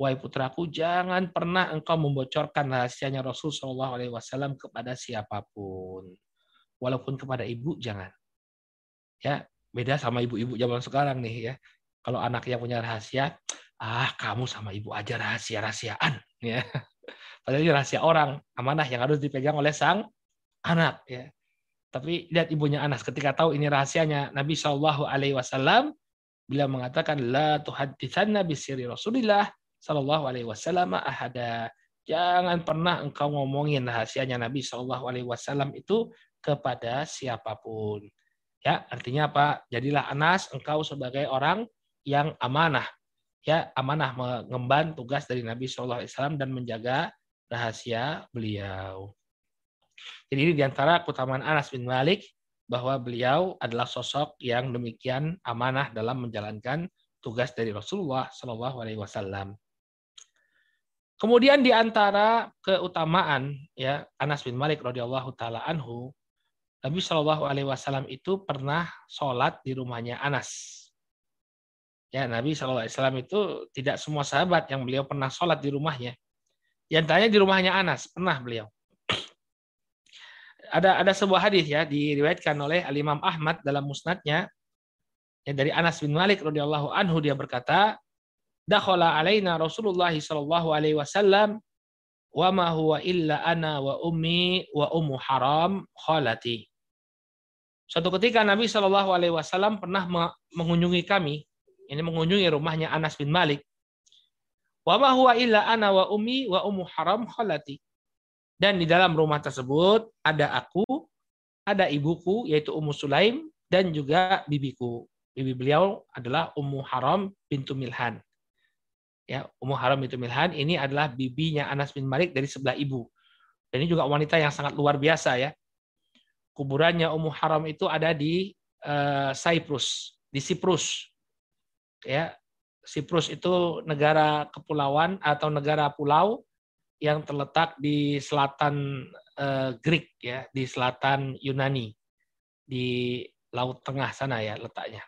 [SPEAKER 1] Wahai putraku, jangan pernah engkau membocorkan rahasianya Rasul Shallallahu Alaihi Wasallam kepada siapa pun, walaupun kepada ibu jangan. Ya, beda sama ibu-ibu zaman sekarang nih ya. Kalau anak yang punya rahasia, ah kamu sama ibu aja rahasia-rahasiaan, *laughs* ya. Padahal ini rahasia orang, amanah yang harus dipegang oleh sang anak, ya. Tapi lihat ibunya Anas ketika tahu ini rahasianya Nabi Shallallahu Alaihi Wasallam, beliau mengatakan la tuhaditsanna bisiri Rasulillah Shallallahu Alaihi Wasallam ahada. Jangan pernah engkau ngomongin rahasianya Nabi Shallallahu Alaihi Wasallam itu kepada siapa pun. Ya, artinya apa? Jadilah Anas engkau sebagai orang yang amanah. Ya, amanah mengemban tugas dari Nabi Shallallahu Alaihi Wasallam dan menjaga rahasia beliau. Jadi ini di antara keutamaan Anas bin Malik bahwa beliau adalah sosok yang demikian amanah dalam menjalankan tugas dari Rasulullah Shallallahu Alaihi Wasallam. Kemudian di antara keutamaan ya Anas bin Malik radhiyallahu taala anhu, Nabi Shallallahu alaihi wasallam itu pernah sholat di rumahnya Anas. Ya, Nabi Shallallahu alaihi wasallam itu tidak semua sahabat yang beliau pernah sholat di rumahnya. Di antaranya di rumahnya Anas, pernah beliau. Ada ada sebuah hadis ya diriwayatkan oleh Al Imam Ahmad dalam musnadnya ya, dari Anas bin Malik radhiyallahu anhu dia berkata, dakhala alaina Rasulullah sallallahu alaihi wasallam wa ma huwa illa ana wa ummi wa ummu haram khalati. Suatu ketika Nabi Shallallahu Alaihi Wasallam pernah mengunjungi kami, ini mengunjungi rumahnya Anas bin Malik. Wa ma huwa illa ana wa ummi wa ummu haram khalati. Dan di dalam rumah tersebut ada aku, ada ibuku yaitu Ummu Sulaim dan juga bibiku. Bibi beliau adalah Ummu Haram bintu Milhan ya Ummu Haram itu Milhan ini adalah bibinya Anas bin Malik dari sebelah ibu. Dan ini juga wanita yang sangat luar biasa ya. Kuburannya Ummu Haram itu ada di uh, Cyprus, di Siprus. Ya, Siprus itu negara kepulauan atau negara pulau yang terletak di selatan uh, Greek ya, di selatan Yunani, di Laut Tengah sana ya letaknya.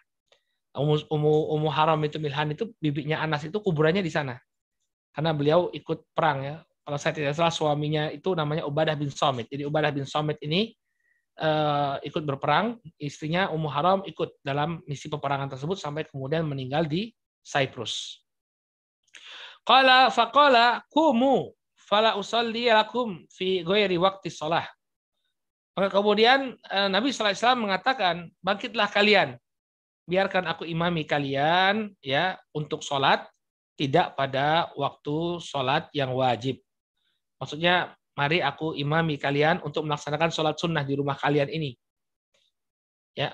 [SPEAKER 1] Umu, Umu Haram itu Milhan itu bibinya Anas itu kuburannya di sana. Karena beliau ikut perang ya. Kalau saya tidak salah suaminya itu namanya Ubadah bin Somit. Jadi Ubadah bin Somit ini uh, ikut berperang, istrinya Ummu Haram ikut dalam misi peperangan tersebut sampai kemudian meninggal di Cyprus. Qala faqala kumu fala usalli lakum fi ghairi waqti shalah. Maka kemudian eh, Nabi wasallam mengatakan, "Bangkitlah kalian biarkan aku imami kalian ya untuk sholat tidak pada waktu sholat yang wajib. Maksudnya, mari aku imami kalian untuk melaksanakan sholat sunnah di rumah kalian ini. Ya,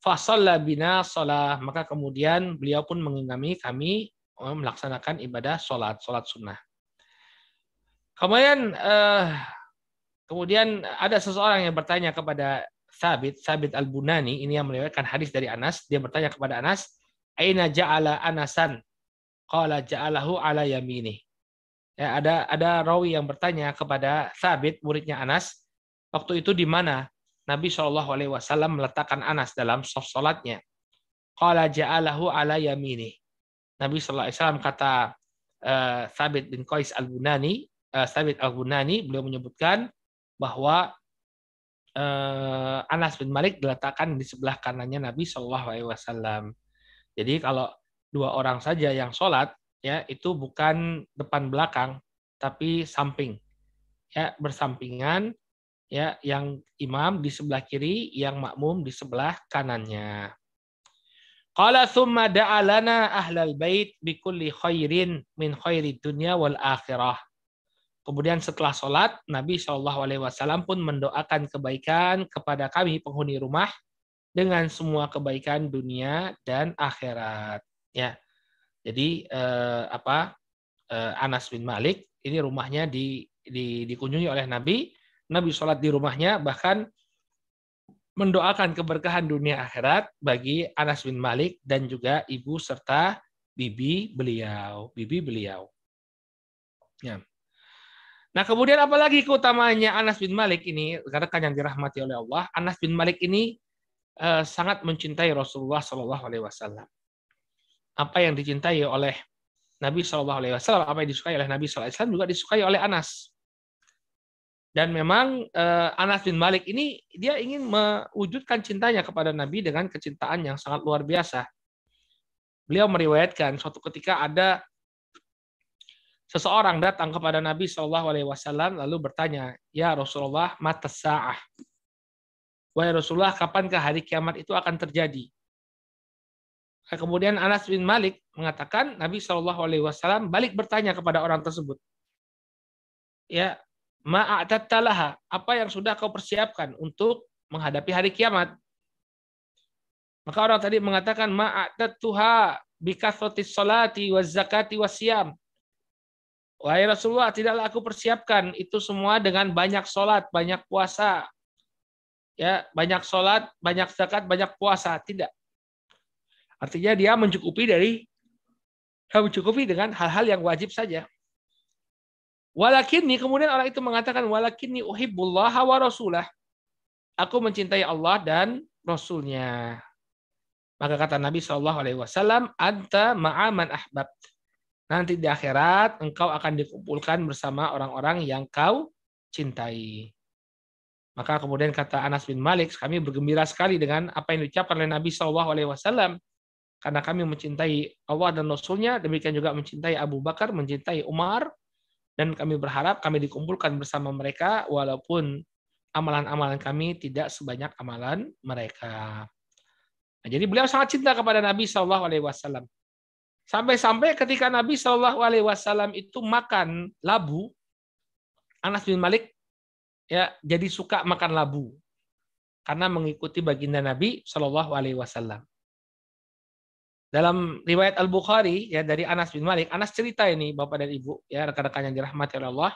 [SPEAKER 1] fasalla bina sholat. Maka kemudian beliau pun mengimami kami eh, melaksanakan ibadah sholat, sholat sunnah. Kemudian, eh, kemudian ada seseorang yang bertanya kepada Sabit, Sabit Al-Bunani, ini yang meriwayatkan hadis dari Anas, dia bertanya kepada Anas, Aina ja'ala Anasan? Qala ja'alahu ala yamini. Ya, ada ada rawi yang bertanya kepada Sabit, muridnya Anas, waktu itu di mana Nabi Shallallahu Alaihi Wasallam meletakkan Anas dalam soft salatnya. Qala ja'alahu ala yamini. Nabi Shallallahu Alaihi Wasallam kata uh, bin Qais al Bunani, uh, Sabit al Bunani, beliau menyebutkan bahwa uh, Anas bin Malik diletakkan di sebelah kanannya Nabi Shallallahu Alaihi Wasallam. Jadi kalau dua orang saja yang sholat, ya itu bukan depan belakang tapi samping ya bersampingan ya yang imam di sebelah kiri yang makmum di sebelah kanannya Qala thumma da'alana ahlal bait bikulli khairin min khairi dunya wal akhirah. Kemudian setelah sholat, Nabi Alaihi Wasallam pun mendoakan kebaikan kepada kami penghuni rumah dengan semua kebaikan dunia dan akhirat. Ya, jadi eh, apa eh, Anas bin Malik ini rumahnya di, di dikunjungi oleh Nabi. Nabi sholat di rumahnya bahkan mendoakan keberkahan dunia akhirat bagi Anas bin Malik dan juga ibu serta bibi beliau, bibi beliau. Ya. Nah, kemudian apalagi keutamaannya Anas bin Malik ini, karena kan yang dirahmati oleh Allah, Anas bin Malik ini eh, sangat mencintai Rasulullah Shallallahu Alaihi Wasallam apa yang dicintai oleh Nabi Shallallahu Alaihi Wasallam, apa yang disukai oleh Nabi Shallallahu Alaihi Wasallam juga disukai oleh Anas. Dan memang eh, Anas bin Malik ini dia ingin mewujudkan cintanya kepada Nabi dengan kecintaan yang sangat luar biasa. Beliau meriwayatkan suatu ketika ada seseorang datang kepada Nabi Shallallahu Alaihi Wasallam lalu bertanya, ya Rasulullah, mata sa'ah. Wahai Rasulullah, kapankah hari kiamat itu akan terjadi? Kemudian Anas bin Malik mengatakan Nabi Shallallahu Alaihi Wasallam balik bertanya kepada orang tersebut, ya ma'atattalaha apa yang sudah kau persiapkan untuk menghadapi hari kiamat? Maka orang tadi mengatakan ma'atattuha bikasrotis salati wa zakati wa siam. Wahai Rasulullah, tidaklah aku persiapkan itu semua dengan banyak sholat, banyak puasa. Ya, banyak sholat, banyak zakat, banyak puasa. Tidak. Artinya dia mencukupi dari mencukupi dengan hal-hal yang wajib saja. Walakinni kemudian orang itu mengatakan walakinni uhibbullah wa rasulah. Aku mencintai Allah dan Rasulnya. Maka kata Nabi Shallallahu Alaihi Wasallam, anta ma'aman ahbab. Nanti di akhirat engkau akan dikumpulkan bersama orang-orang yang kau cintai. Maka kemudian kata Anas bin Malik, kami bergembira sekali dengan apa yang diucapkan oleh Nabi Shallallahu Alaihi Wasallam karena kami mencintai Allah dan Rasulnya, demikian juga mencintai Abu Bakar, mencintai Umar, dan kami berharap kami dikumpulkan bersama mereka walaupun amalan-amalan kami tidak sebanyak amalan mereka. Nah, jadi beliau sangat cinta kepada Nabi Shallallahu Alaihi Wasallam. Sampai-sampai ketika Nabi Shallallahu Alaihi Wasallam itu makan labu, Anas bin Malik ya jadi suka makan labu karena mengikuti baginda Nabi Shallallahu Alaihi Wasallam. Dalam riwayat Al Bukhari ya dari Anas bin Malik, Anas cerita ini Bapak dan Ibu ya rekan-rekan yang dirahmati oleh Allah.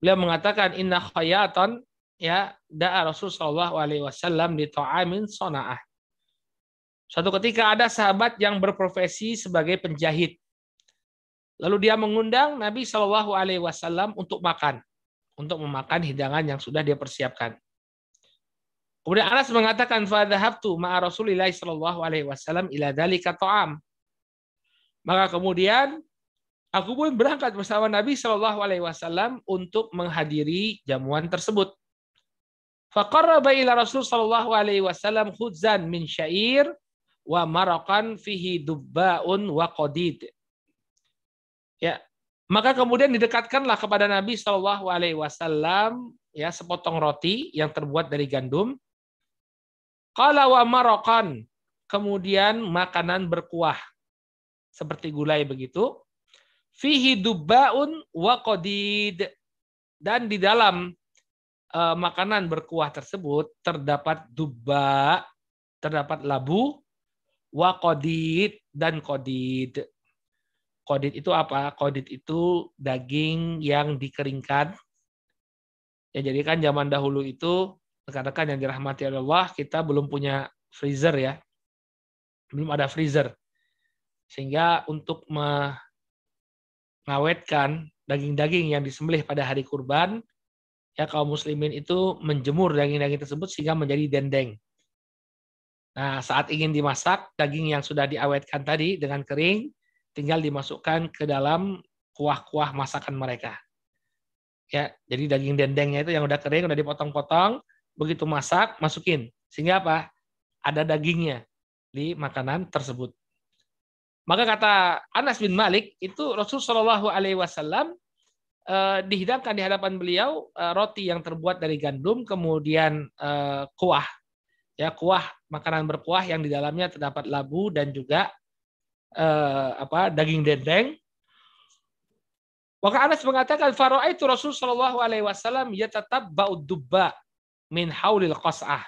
[SPEAKER 1] Beliau mengatakan inna khayatan ya da'a Rasul sallallahu alaihi wasallam di ta'amin sona'ah. Suatu ketika ada sahabat yang berprofesi sebagai penjahit. Lalu dia mengundang Nabi Shallallahu Alaihi Wasallam untuk makan, untuk memakan hidangan yang sudah dia persiapkan. Kemudian Anas mengatakan fadhahabtu ma'a Rasulillah sallallahu alaihi wasallam ila dzalika ta'am. Maka kemudian aku pun berangkat bersama Nabi sallallahu alaihi wasallam untuk menghadiri jamuan tersebut. Faqarraba ila Rasul sallallahu alaihi wasallam khudzan min syair wa maraqan fihi dubbaun wa qadid. Ya, maka kemudian didekatkanlah kepada Nabi Shallallahu Alaihi Wasallam ya sepotong roti yang terbuat dari gandum Qala wa. Kemudian makanan berkuah. Seperti gulai begitu. Fihi dubbaun wa qadid. Dan di dalam uh, makanan berkuah tersebut terdapat dubba, terdapat labu, wa qadid dan qadid. Qadid itu apa? Qadid itu daging yang dikeringkan. Ya jadi kan zaman dahulu itu rekan-rekan yang dirahmati Allah, kita belum punya freezer ya. Belum ada freezer. Sehingga untuk mengawetkan daging-daging yang disembelih pada hari kurban, ya kaum muslimin itu menjemur daging-daging tersebut sehingga menjadi dendeng. Nah, saat ingin dimasak, daging yang sudah diawetkan tadi dengan kering tinggal dimasukkan ke dalam kuah-kuah masakan mereka. Ya, jadi daging dendengnya itu yang udah kering, udah dipotong-potong, begitu masak, masukin. Sehingga apa? Ada dagingnya di makanan tersebut. Maka kata Anas bin Malik itu Rasulullah Shallallahu Alaihi Wasallam eh, dihidangkan di hadapan beliau eh, roti yang terbuat dari gandum, kemudian eh, kuah, ya kuah makanan berkuah yang di dalamnya terdapat labu dan juga apa daging dendeng. Maka Anas mengatakan Faro itu Rasul Shallallahu Alaihi Wasallam ya tetap bau dubba min haulil qas'ah.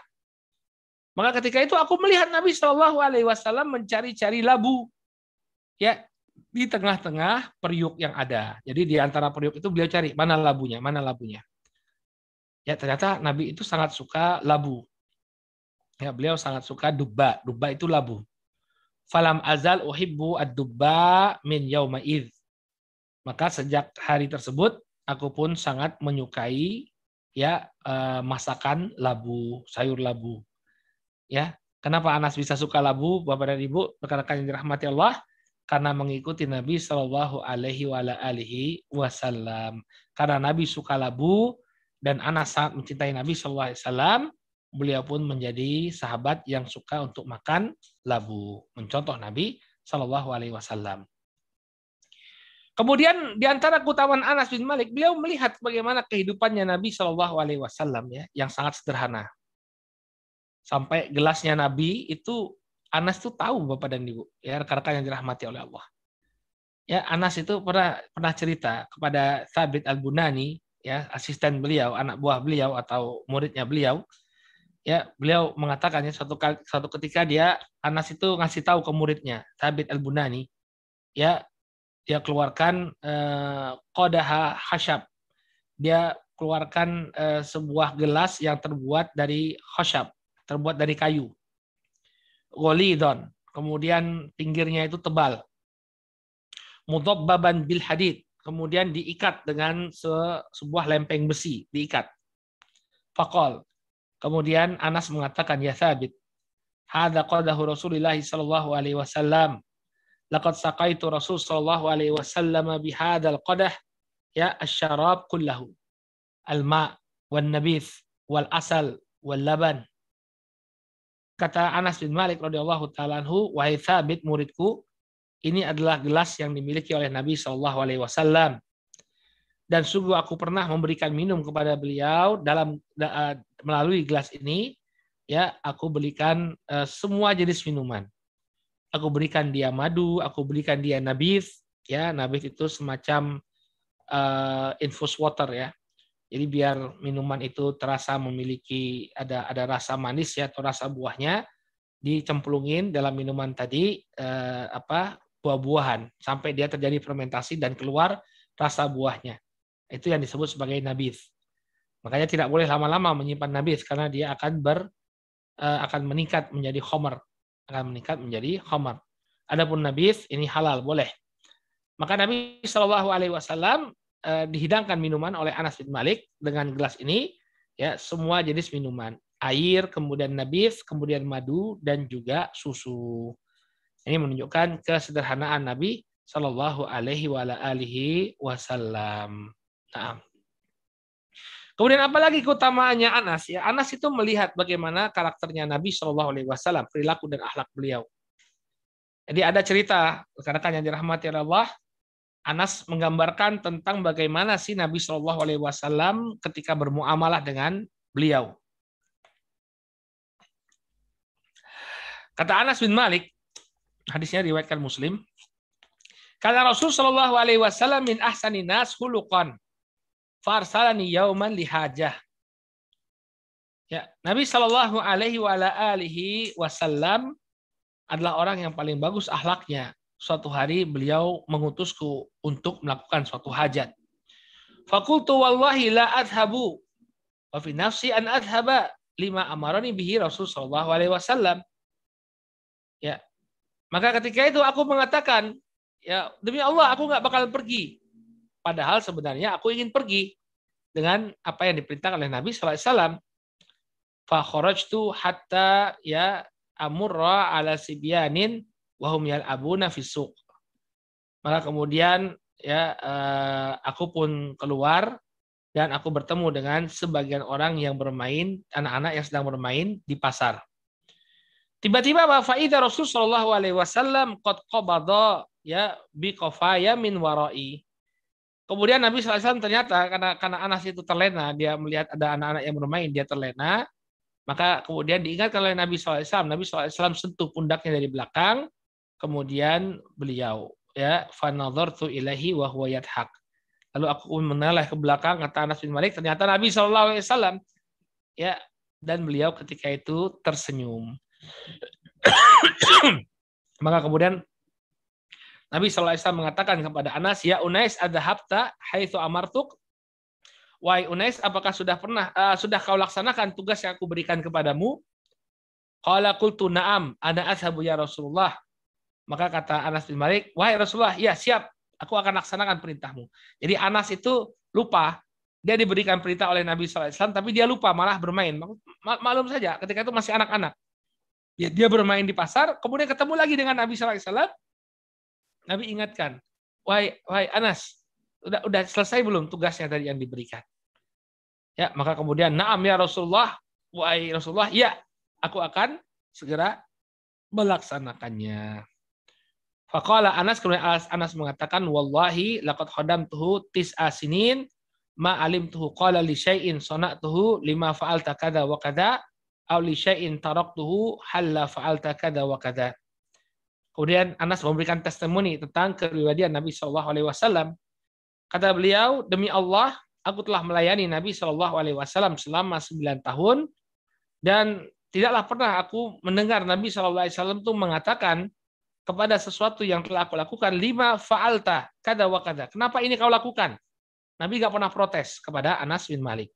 [SPEAKER 1] Maka ketika itu aku melihat Nabi Shallallahu Alaihi Wasallam mencari-cari labu ya di tengah-tengah periuk yang ada. Jadi di antara periuk itu beliau cari mana labunya, mana labunya. Ya ternyata Nabi itu sangat suka labu. Ya beliau sangat suka dubba. Dubba itu labu. Falam azal uhibbu ad-dubba min yauma Maka sejak hari tersebut aku pun sangat menyukai ya eh, masakan labu, sayur labu. Ya, kenapa Anas bisa suka labu, Bapak dan Ibu, rekan-rekan yang dirahmati Allah? karena mengikuti Nabi Shallallahu Alaihi Wasallam. Karena Nabi suka labu dan Anas sangat mencintai Nabi Shallallahu Alaihi Wasallam, beliau pun menjadi sahabat yang suka untuk makan labu. Mencontoh Nabi Shallallahu Alaihi Wasallam. Kemudian di antara keutamaan Anas bin Malik, beliau melihat bagaimana kehidupannya Nabi Shallallahu Alaihi Wasallam ya, yang sangat sederhana. Sampai gelasnya Nabi itu Anas itu tahu Bapak dan Ibu, ya rekan-rekan yang dirahmati oleh Allah. Ya, Anas itu pernah pernah cerita kepada Thabit Al-Bunani, ya, asisten beliau, anak buah beliau atau muridnya beliau. Ya, beliau mengatakannya suatu suatu ketika dia Anas itu ngasih tahu ke muridnya, Thabit Al-Bunani, ya, dia keluarkan eh, kodaha hasyab. Dia keluarkan eh, sebuah gelas yang terbuat dari khashab, terbuat dari kayu ghalidon. Kemudian pinggirnya itu tebal. Mudhabbaban bil hadid. Kemudian diikat dengan se sebuah lempeng besi, diikat. Fakol. Kemudian Anas mengatakan, Ya Thabit, Hada qadahu Rasulullah sallallahu alaihi wasallam. Laqad saqaitu Rasul sallallahu alaihi wasallam bihadal qadah ya asyarab kullahu. Al-ma' wal nabith wal asal wal laban Kata Anas bin Malik radhiyallahu taala anhu, wahai Thabit muridku, ini adalah gelas yang dimiliki oleh Nabi Shallallahu alaihi wasallam. Dan sungguh aku pernah memberikan minum kepada beliau dalam melalui gelas ini ya aku berikan uh, semua jenis minuman. Aku berikan dia madu, aku berikan dia nabis, ya nabis itu semacam uh, infus water ya jadi biar minuman itu terasa memiliki ada ada rasa manis ya atau rasa buahnya dicemplungin dalam minuman tadi eh, apa buah-buahan sampai dia terjadi fermentasi dan keluar rasa buahnya. Itu yang disebut sebagai nabis. Makanya tidak boleh lama-lama menyimpan nabis karena dia akan ber eh, akan meningkat menjadi homer, akan meningkat menjadi homer. Adapun nabis ini halal boleh. Maka Nabi Shallallahu Alaihi Wasallam eh, dihidangkan minuman oleh Anas bin Malik dengan gelas ini ya semua jenis minuman air kemudian nabis kemudian madu dan juga susu ini menunjukkan kesederhanaan Nabi Shallallahu Alaihi Wasallam. Nah. Kemudian apalagi keutamaannya Anas ya Anas itu melihat bagaimana karakternya Nabi Shallallahu Alaihi Wasallam perilaku dan akhlak beliau. Jadi ada cerita rekan-rekan yang dirahmati Allah Anas menggambarkan tentang bagaimana sih Nabi Shallallahu Alaihi Wasallam ketika bermuamalah dengan beliau. Kata Anas bin Malik, hadisnya riwayatkan Muslim. Kata Rasul Shallallahu Alaihi Wasallam min ahsani nas farsalani yauman lihajah. Ya, Nabi Shallallahu Alaihi Wasallam adalah orang yang paling bagus akhlaknya suatu hari beliau mengutusku untuk melakukan suatu hajat. Fakultu wallahi la adhabu. Wa fi nafsi an adhaba lima amarani bihi Rasul sallallahu alaihi wasallam. Ya. Maka ketika itu aku mengatakan, ya demi Allah aku nggak bakal pergi padahal sebenarnya aku ingin pergi dengan apa yang diperintahkan oleh Nabi sallallahu alaihi wasallam. Fa kharajtu hatta ya amurra ala sibyanin wa hum yal'abuna fi suq. Maka kemudian ya eh, aku pun keluar dan aku bertemu dengan sebagian orang yang bermain, anak-anak yang sedang bermain di pasar. Tiba-tiba Faida Rasul Shallallahu Alaihi Wasallam kot qabada ya bi kofaya min warai. Kemudian Nabi SAW ternyata karena karena Anas itu terlena, dia melihat ada anak-anak yang bermain, dia terlena, maka kemudian diingatkan oleh Nabi SAW. Nabi SAW sentuh pundaknya dari belakang, kemudian beliau ya fanadhartu ilahi wa huwa yadhak. Lalu aku menoleh ke belakang kata Anas bin Malik ternyata Nabi wasallam ya dan beliau ketika itu tersenyum. *coughs* Maka kemudian Nabi wasallam mengatakan kepada Anas, "Ya Unais adhabta haitsu amartuk?" Wahai Unais, apakah sudah pernah uh, sudah kau laksanakan tugas yang aku berikan kepadamu? Qala qultu na'am, ana ashabu ya Rasulullah. Maka kata Anas bin Malik, "Wahai Rasulullah, ya siap, aku akan laksanakan perintahmu." Jadi Anas itu lupa dia diberikan perintah oleh Nabi SAW, tapi dia lupa malah bermain. Maklum saja, ketika itu masih anak-anak. Ya, dia bermain di pasar, kemudian ketemu lagi dengan Nabi SAW. Nabi ingatkan, wahai, wahai Anas, udah, udah selesai belum tugasnya tadi yang diberikan? Ya, maka kemudian, naam ya Rasulullah, wahai Rasulullah, ya, aku akan segera melaksanakannya. Faqala Anas kemudian Anas mengatakan wallahi laqad khadamtuhu tis'a sinin ma alimtuhu qala li syai'in sana'tuhu lima fa'alta kada wa kada aw li syai'in halla fa'alta kada wa kada. Kemudian Anas memberikan testimoni tentang kepribadian Nabi Shallallahu alaihi wasallam. Kata beliau, demi Allah, aku telah melayani Nabi Shallallahu alaihi wasallam selama 9 tahun dan tidaklah pernah aku mendengar Nabi Shallallahu alaihi wasallam itu mengatakan kepada sesuatu yang telah aku lakukan lima fa'alta kada wa kada. Kenapa ini kau lakukan? Nabi nggak pernah protes kepada Anas bin Malik.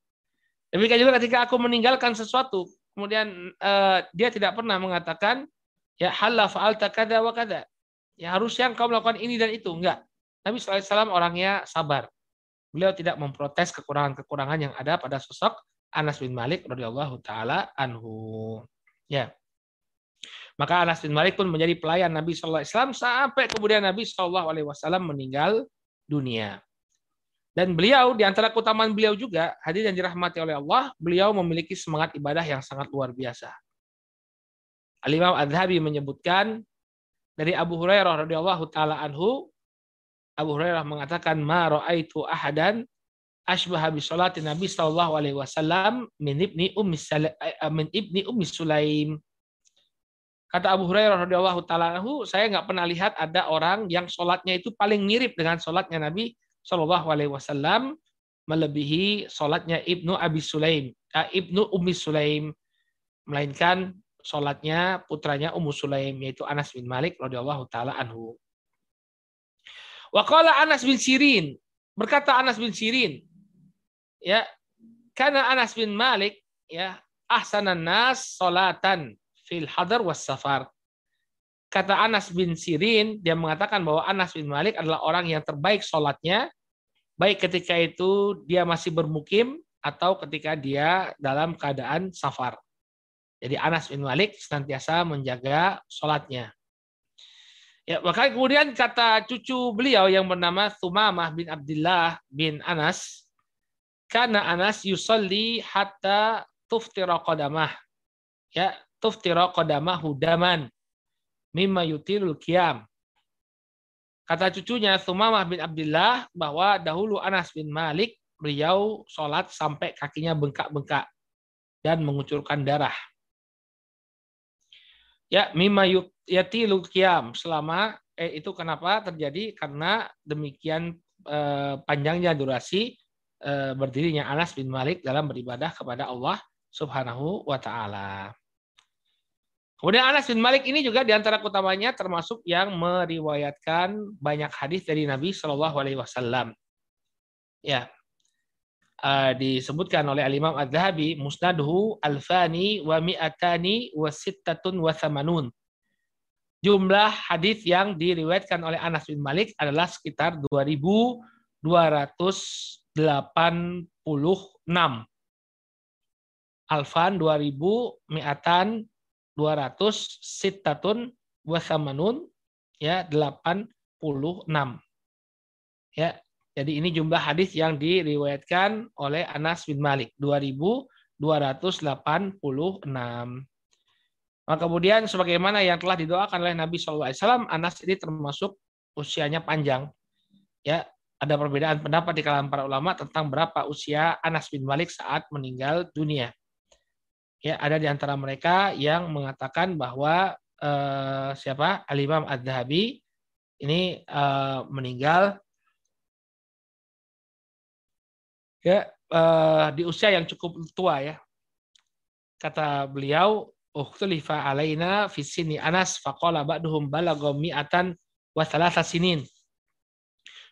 [SPEAKER 1] Demikian juga ketika aku meninggalkan sesuatu, kemudian uh, dia tidak pernah mengatakan ya halal fa'alta kada wa kada. Ya harus yang kau melakukan ini dan itu. Enggak. Nabi SAW orangnya sabar. Beliau tidak memprotes kekurangan-kekurangan yang ada pada sosok Anas bin Malik radhiyallahu taala anhu. Ya. Maka Anas bin Malik pun menjadi pelayan Nabi Shallallahu Alaihi Wasallam sampai kemudian Nabi Shallallahu Alaihi Wasallam meninggal dunia. Dan beliau di antara keutamaan beliau juga hadir dan dirahmati oleh Allah, beliau memiliki semangat ibadah yang sangat luar biasa. Al Imam Adhabi menyebutkan dari Abu Hurairah radhiyallahu taala anhu, Abu Hurairah mengatakan ma raaitu ahadan asbaha bi salati Nabi sallallahu alaihi wasallam min ibni ummi eh, min ibni ummi Sulaim. Kata Abu Hurairah radhiyallahu taala saya nggak pernah lihat ada orang yang sholatnya itu paling mirip dengan sholatnya Nabi Shallallahu alaihi wasallam melebihi sholatnya Ibnu Abi Sulaim, eh, Ibnu Ummi Sulaim, melainkan sholatnya putranya Ummu Sulaim yaitu Anas bin Malik radhiyallahu taala anhu. Waqala Anas bin Sirin, berkata Anas bin Sirin, ya, karena Anas bin Malik ya ahsanan nas salatan fil hadar was safar. Kata Anas bin Sirin, dia mengatakan bahwa Anas bin Malik adalah orang yang terbaik sholatnya, baik ketika itu dia masih bermukim atau ketika dia dalam keadaan safar. Jadi Anas bin Malik senantiasa menjaga sholatnya. Ya, maka kemudian kata cucu beliau yang bernama Thumamah bin Abdullah bin Anas, karena Anas yusalli hatta tuftira qadamah. Ya, tuftira qadamahu daman mimma yutilul qiyam. Kata cucunya Sumamah bin Abdullah bahwa dahulu Anas bin Malik beliau sholat sampai kakinya bengkak-bengkak dan mengucurkan darah. Ya, mimma yatilul qiyam selama eh, itu kenapa terjadi karena demikian eh, panjangnya durasi eh, berdirinya Anas bin Malik dalam beribadah kepada Allah Subhanahu wa taala. Kemudian Anas bin Malik ini juga di antara utamanya termasuk yang meriwayatkan banyak hadis dari Nabi Shallallahu Alaihi Wasallam. Ya, uh, disebutkan oleh Al Imam Ad Dhahabi Musnadhu Alfani wa mi'atani wa sittatun wa thamanun. Jumlah hadis yang diriwayatkan oleh Anas bin Malik adalah sekitar 2286 286. Alfan 2000 mi'atan 200 sitatun wasamanun ya 86. Ya, jadi ini jumlah hadis yang diriwayatkan oleh Anas bin Malik 2286. Nah, kemudian sebagaimana yang telah didoakan oleh Nabi SAW, Anas ini termasuk usianya panjang. Ya, ada perbedaan pendapat di kalangan para ulama tentang berapa usia Anas bin Malik saat meninggal dunia. Ya, ada di antara mereka yang mengatakan bahwa eh, siapa Al Imam Ad Dhahabi ini eh, meninggal ya eh, di usia yang cukup tua ya. Kata beliau ukhtulifa alaina fi sini Anas faqala ba'duhum balagha mi'atan wa thalatha sinin.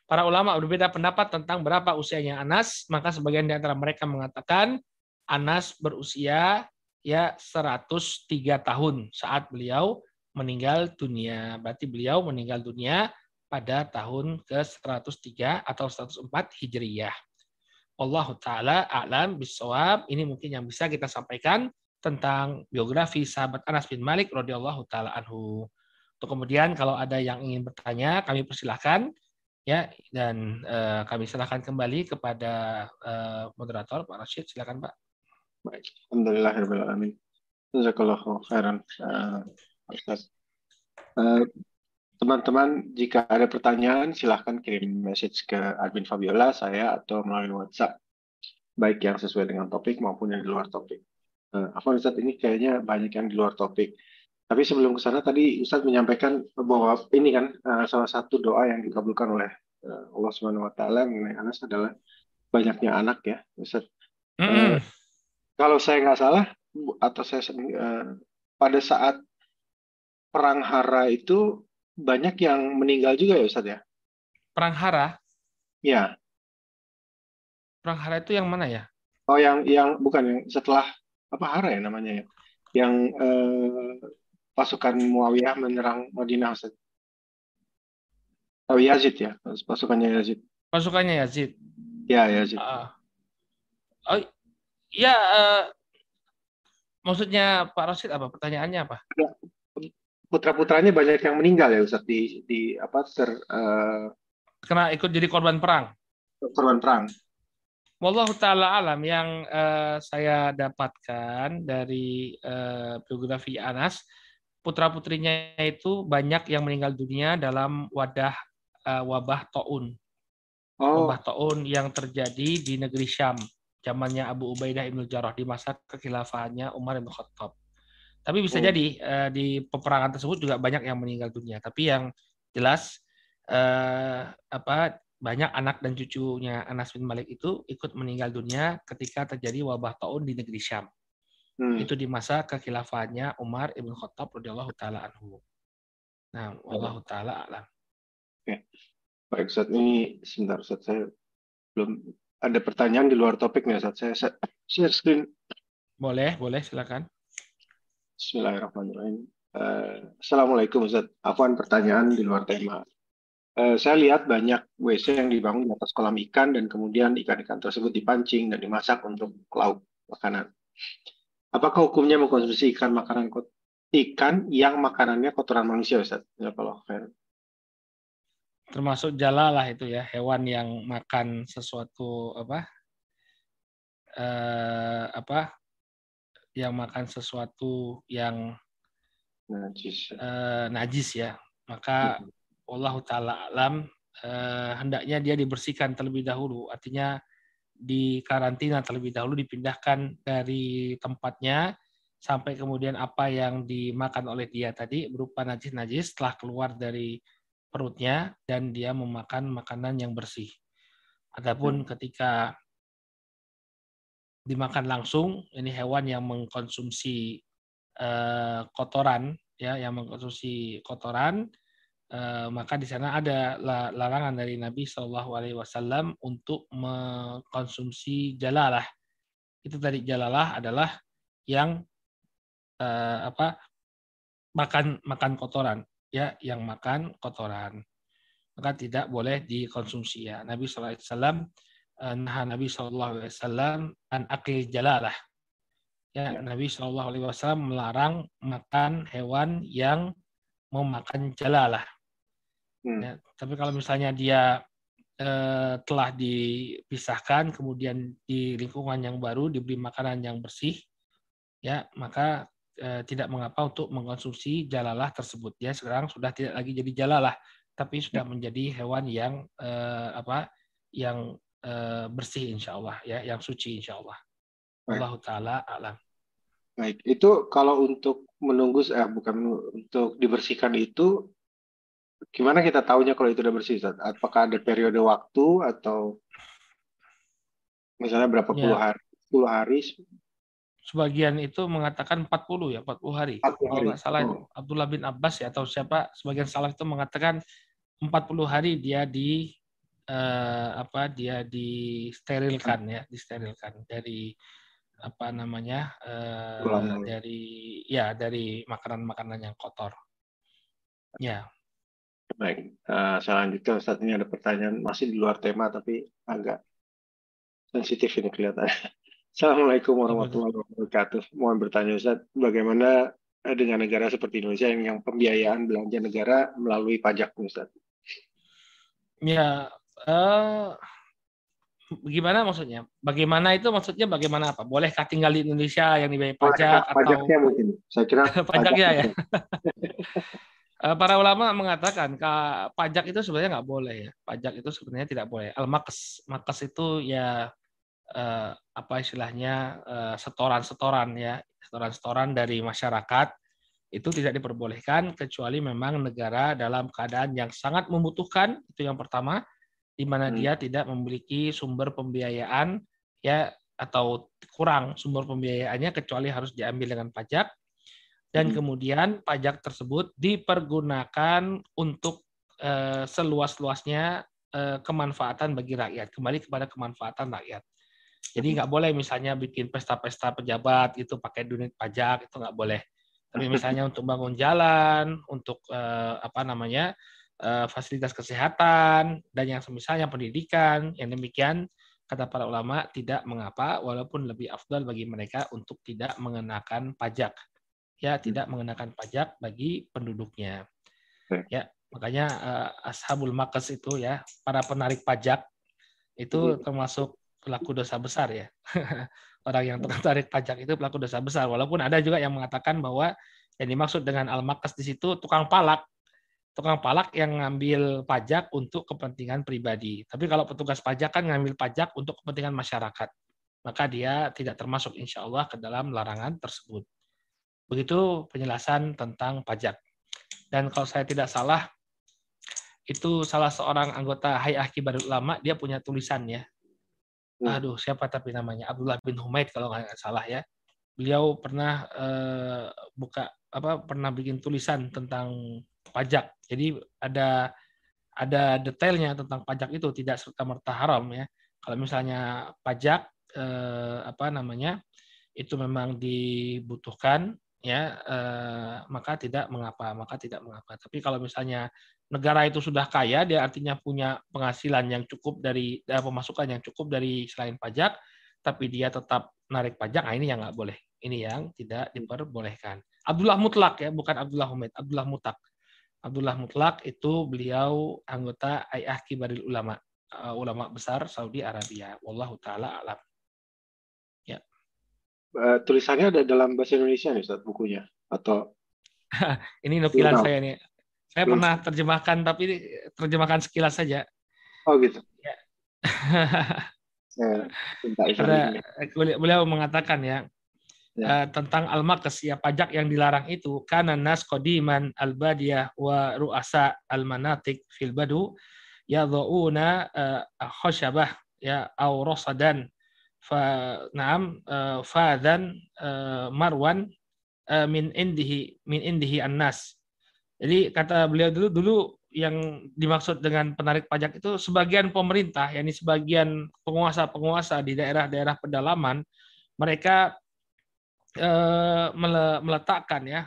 [SPEAKER 1] Para ulama berbeda pendapat tentang berapa usianya Anas, maka sebagian di antara mereka mengatakan Anas berusia ya 103 tahun saat beliau meninggal dunia. Berarti beliau meninggal dunia pada tahun ke-103 atau 104 Hijriyah. Allah taala a'lam bisawab. Ini mungkin yang bisa kita sampaikan tentang biografi sahabat Anas bin Malik radhiyallahu taala anhu. Untuk kemudian kalau ada yang ingin bertanya, kami persilahkan ya dan uh, kami serahkan kembali kepada uh, moderator Pak Rashid. Silakan Pak.
[SPEAKER 2] Baik, alhamdulillahirobbilalamin. Jazakallahu khairan. Uh, teman-teman, jika ada pertanyaan, silahkan kirim message ke admin Fabiola, saya, atau melalui WhatsApp. Baik yang sesuai dengan topik maupun yang di luar topik. Uh, apa Ustadz ini kayaknya banyak yang di luar topik. Tapi sebelum ke sana tadi Ustadz menyampaikan bahwa ini kan uh, salah satu doa yang dikabulkan oleh uh, Allah Subhanahu wa taala mengenai Anas adalah banyaknya anak ya, Ustadz. Mm -hmm. uh, kalau saya nggak salah atau saya uh, pada saat perang Hara itu banyak yang meninggal juga ya Ustadz ya?
[SPEAKER 1] Perang Hara?
[SPEAKER 2] Ya.
[SPEAKER 1] Perang Hara itu yang mana ya?
[SPEAKER 2] Oh yang yang bukan yang setelah apa Hara ya namanya ya, yang eh, pasukan Muawiyah menyerang Madinah Ustaz. Oh Yazid ya, pasukannya Yazid.
[SPEAKER 1] Pasukannya Yazid.
[SPEAKER 2] Ya Yazid. Uh,
[SPEAKER 1] oh ya, uh, maksudnya Pak Rosid apa? Pertanyaannya apa?
[SPEAKER 2] Putra putranya banyak yang meninggal ya Ustaz di di apa ter uh,
[SPEAKER 1] kena ikut jadi korban perang.
[SPEAKER 2] Korban perang.
[SPEAKER 1] Wallahu taala alam yang uh, saya dapatkan dari uh, biografi Anas, putra putrinya itu banyak yang meninggal dunia dalam wadah uh, wabah taun. Oh. Wabah taun yang terjadi di negeri Syam zamannya Abu Ubaidah ibn Jarrah di masa kekhilafahannya Umar bin Khattab. Tapi bisa oh. jadi uh, di peperangan tersebut juga banyak yang meninggal dunia. Tapi yang jelas uh, apa banyak anak dan cucunya Anas bin Malik itu ikut meninggal dunia ketika terjadi wabah taun di negeri Syam. Hmm. Itu di masa kekhilafahannya Umar ibn Khattab radhiyallahu taala anhu. Nah, Allah taala alam.
[SPEAKER 2] Oke. Baik, saat ini sebentar saat saya belum ada pertanyaan di luar topik nih saat saya share screen.
[SPEAKER 1] Boleh, boleh silakan.
[SPEAKER 2] Bismillahirrahmanirrahim. Uh, Assalamualaikum Ustaz. Afwan pertanyaan di luar tema. Eh, saya lihat banyak WC yang dibangun di atas kolam ikan dan kemudian ikan-ikan tersebut dipancing dan dimasak untuk lauk makanan. Apakah hukumnya mengkonsumsi ikan makanan ikan yang makanannya kotoran manusia, Ustaz? Ya, kalau
[SPEAKER 1] Termasuk jalalah itu ya, hewan yang makan sesuatu apa? Eh, apa? Yang makan sesuatu yang najis, eh, najis ya. Maka hmm Allah taala alam eh, hendaknya dia dibersihkan terlebih dahulu artinya di karantina terlebih dahulu dipindahkan dari tempatnya sampai kemudian apa yang dimakan oleh dia tadi berupa najis-najis telah keluar dari perutnya dan dia memakan makanan yang bersih. Adapun hmm. ketika dimakan langsung ini hewan yang mengkonsumsi eh, kotoran ya yang mengkonsumsi kotoran Eh, maka di sana ada larangan dari Nabi Shallallahu Alaihi Wasallam untuk mengkonsumsi jalalah. Itu tadi jalalah adalah yang uh, apa makan makan kotoran, ya, yang makan kotoran. maka tidak boleh dikonsumsi ya. Nabi sallallahu alaihi wasallam nah Nabi sallallahu alaihi wasallam an akil jalalah. Ya, Nabi sallallahu alaihi wasallam melarang makan hewan yang memakan jalalah. Hmm. Ya, tapi kalau misalnya dia eh, telah dipisahkan, kemudian di lingkungan yang baru diberi makanan yang bersih, ya maka eh, tidak mengapa untuk mengkonsumsi jalalah tersebut. Ya sekarang sudah tidak lagi jadi jalalah, tapi sudah menjadi hewan yang eh, apa? Yang bersih insya Allah, ya, yang suci insya Allah. Allah Taala alam.
[SPEAKER 2] Baik, itu kalau untuk menunggu, eh, bukan untuk dibersihkan itu gimana kita tahunya kalau itu udah bersih Ustaz? Apakah ada periode waktu atau misalnya berapa puluh ya. hari? 10 hari?
[SPEAKER 1] Sebagian itu mengatakan 40 ya, 40 hari. 40 hari. Kalau nggak salah oh. Abdullah bin Abbas ya atau siapa sebagian salah itu mengatakan 40 hari dia di eh, apa dia disterilkan ya, disterilkan dari apa namanya eh, dari ya dari makanan-makanan yang kotor. Ya.
[SPEAKER 2] Baik, uh, selanjutnya Ustaz ini ada pertanyaan masih di luar tema tapi agak sensitif ini kelihatan. *laughs* Assalamualaikum warahmatullahi wabarakatuh. Mohon bertanya Ustaz, bagaimana dengan negara seperti Indonesia yang, yang pembiayaan belanja negara melalui pajak Ustaz?
[SPEAKER 1] Ya, uh, gimana maksudnya? Bagaimana itu maksudnya bagaimana apa? Bolehkah tinggal di Indonesia yang dibayar pajak
[SPEAKER 2] atau pajaknya mungkin? Saya kira *laughs*
[SPEAKER 1] pajaknya ya. *laughs* Eh, para ulama mengatakan pajak itu sebenarnya nggak boleh ya. Pajak itu sebenarnya tidak boleh. Al-makas, makas itu ya eh, apa istilahnya eh, setoran-setoran ya, setoran-setoran dari masyarakat itu tidak diperbolehkan kecuali memang negara dalam keadaan yang sangat membutuhkan itu yang pertama di mana hmm. dia tidak memiliki sumber pembiayaan ya atau kurang sumber pembiayaannya kecuali harus diambil dengan pajak dan hmm. kemudian pajak tersebut dipergunakan untuk uh, seluas-luasnya uh, kemanfaatan bagi rakyat kembali kepada kemanfaatan rakyat jadi hmm. nggak boleh misalnya bikin pesta-pesta pejabat itu pakai duit pajak itu nggak boleh tapi misalnya *laughs* untuk bangun jalan untuk uh, apa namanya uh, fasilitas kesehatan dan yang semisalnya pendidikan yang demikian kata para ulama tidak mengapa walaupun lebih afdal bagi mereka untuk tidak mengenakan pajak ya hmm. tidak mengenakan pajak bagi penduduknya. Ya, makanya uh, ashabul makas itu ya, para penarik pajak itu hmm. termasuk pelaku dosa besar ya. *laughs* Orang yang tertarik pajak itu pelaku dosa besar. Walaupun ada juga yang mengatakan bahwa yang dimaksud dengan al-makas di situ tukang palak. Tukang palak yang ngambil pajak untuk kepentingan pribadi. Tapi kalau petugas pajak kan ngambil pajak untuk kepentingan masyarakat. Maka dia tidak termasuk insya Allah ke dalam larangan tersebut. Begitu penjelasan tentang pajak. Dan kalau saya tidak salah, itu salah seorang anggota Hayah Kibarul Ulama, dia punya tulisan ya. Hmm. Aduh, siapa tapi namanya? Abdullah bin Humaid kalau nggak salah ya. Beliau pernah uh, buka apa pernah bikin tulisan tentang pajak. Jadi ada ada detailnya tentang pajak itu tidak serta merta haram ya. Kalau misalnya pajak eh, apa namanya itu memang dibutuhkan ya eh, maka tidak mengapa maka tidak mengapa tapi kalau misalnya negara itu sudah kaya dia artinya punya penghasilan yang cukup dari eh, pemasukan yang cukup dari selain pajak tapi dia tetap narik pajak nah ini yang nggak boleh ini yang tidak diperbolehkan Abdullah Mutlak ya bukan Abdullah Humid Abdullah Mutak Abdullah Mutlak itu beliau anggota Ayah Kibaril Ulama uh, ulama besar Saudi Arabia wallahu taala alam
[SPEAKER 2] uh, tulisannya ada dalam bahasa Indonesia nih Ustaz bukunya atau *laughs*
[SPEAKER 1] ini nukilan saya nih. Saya Belum. pernah terjemahkan tapi terjemahkan sekilas saja.
[SPEAKER 2] Oh gitu. Ya. *laughs*
[SPEAKER 1] Ada, beliau mengatakan ya, ya. Uh, tentang al-maqas ya pajak yang dilarang itu karena nas qadiman al-badiyah wa ru'asa al-manatik fil badu yadhuuna uh, khashabah ya au rasadan fa naam uh, fadan uh, marwan uh, min indihi min indihi annas jadi kata beliau dulu dulu yang dimaksud dengan penarik pajak itu sebagian pemerintah yakni sebagian penguasa-penguasa di daerah-daerah pedalaman mereka uh, meletakkan ya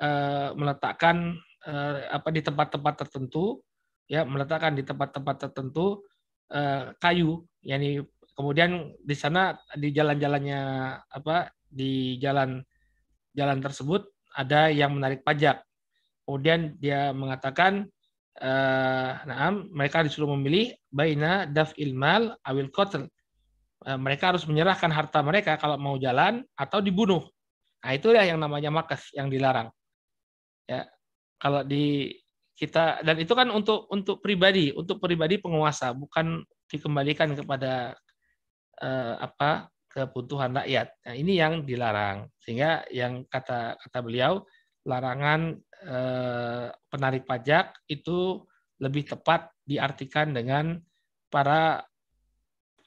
[SPEAKER 1] uh, meletakkan uh, apa di tempat-tempat tertentu ya meletakkan di tempat-tempat tertentu uh, kayu, yakni kemudian di sana di jalan-jalannya apa di jalan jalan tersebut ada yang menarik pajak. Kemudian dia mengatakan uh, nah, mereka disuruh memilih baina daf ilmal awil qatl. Uh, mereka harus menyerahkan harta mereka kalau mau jalan atau dibunuh. Nah, itulah yang namanya makas yang dilarang. Ya. Kalau di kita dan itu kan untuk untuk pribadi, untuk pribadi penguasa, bukan dikembalikan kepada eh, apa kebutuhan rakyat. Nah, ini yang dilarang. Sehingga yang kata kata beliau larangan eh, penarik pajak itu lebih tepat diartikan dengan para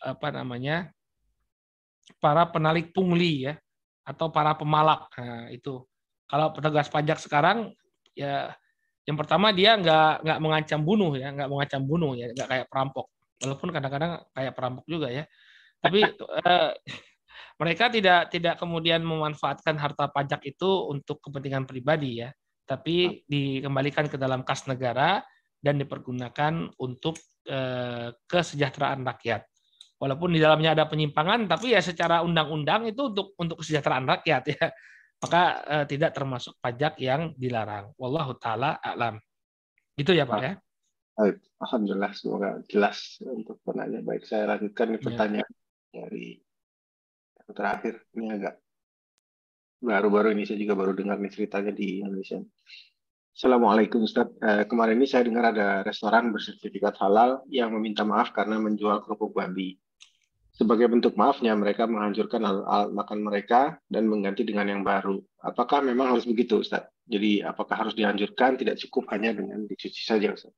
[SPEAKER 1] apa namanya para penarik pungli ya atau para pemalak. Nah, itu kalau petugas pajak sekarang ya yang pertama dia nggak nggak mengancam bunuh ya, nggak mengancam bunuh ya, nggak kayak perampok. Walaupun kadang-kadang kayak perampok juga ya. Tapi *laughs* eh, mereka tidak tidak kemudian memanfaatkan harta pajak itu untuk kepentingan pribadi ya, tapi dikembalikan ke dalam kas negara dan dipergunakan untuk eh, kesejahteraan rakyat. Walaupun di dalamnya ada penyimpangan, tapi ya secara undang-undang itu untuk untuk kesejahteraan rakyat ya maka uh, tidak termasuk pajak yang dilarang. Wallahu taala alam. Itu ya Pak ya.
[SPEAKER 2] Alhamdulillah semoga jelas untuk penanya. Baik, saya lanjutkan ya. pertanyaan dari yang terakhir. Ini agak baru-baru ini saya juga baru dengar nih ceritanya di Indonesia. Assalamualaikum Ustaz. Eh, kemarin ini saya dengar ada restoran bersertifikat halal yang meminta maaf karena menjual kerupuk babi. Sebagai bentuk maafnya, mereka menghancurkan alat makan mereka dan mengganti dengan yang baru. Apakah memang harus begitu, Ustaz? Jadi, apakah harus dihancurkan? Tidak cukup hanya dengan dicuci saja, Ustaz?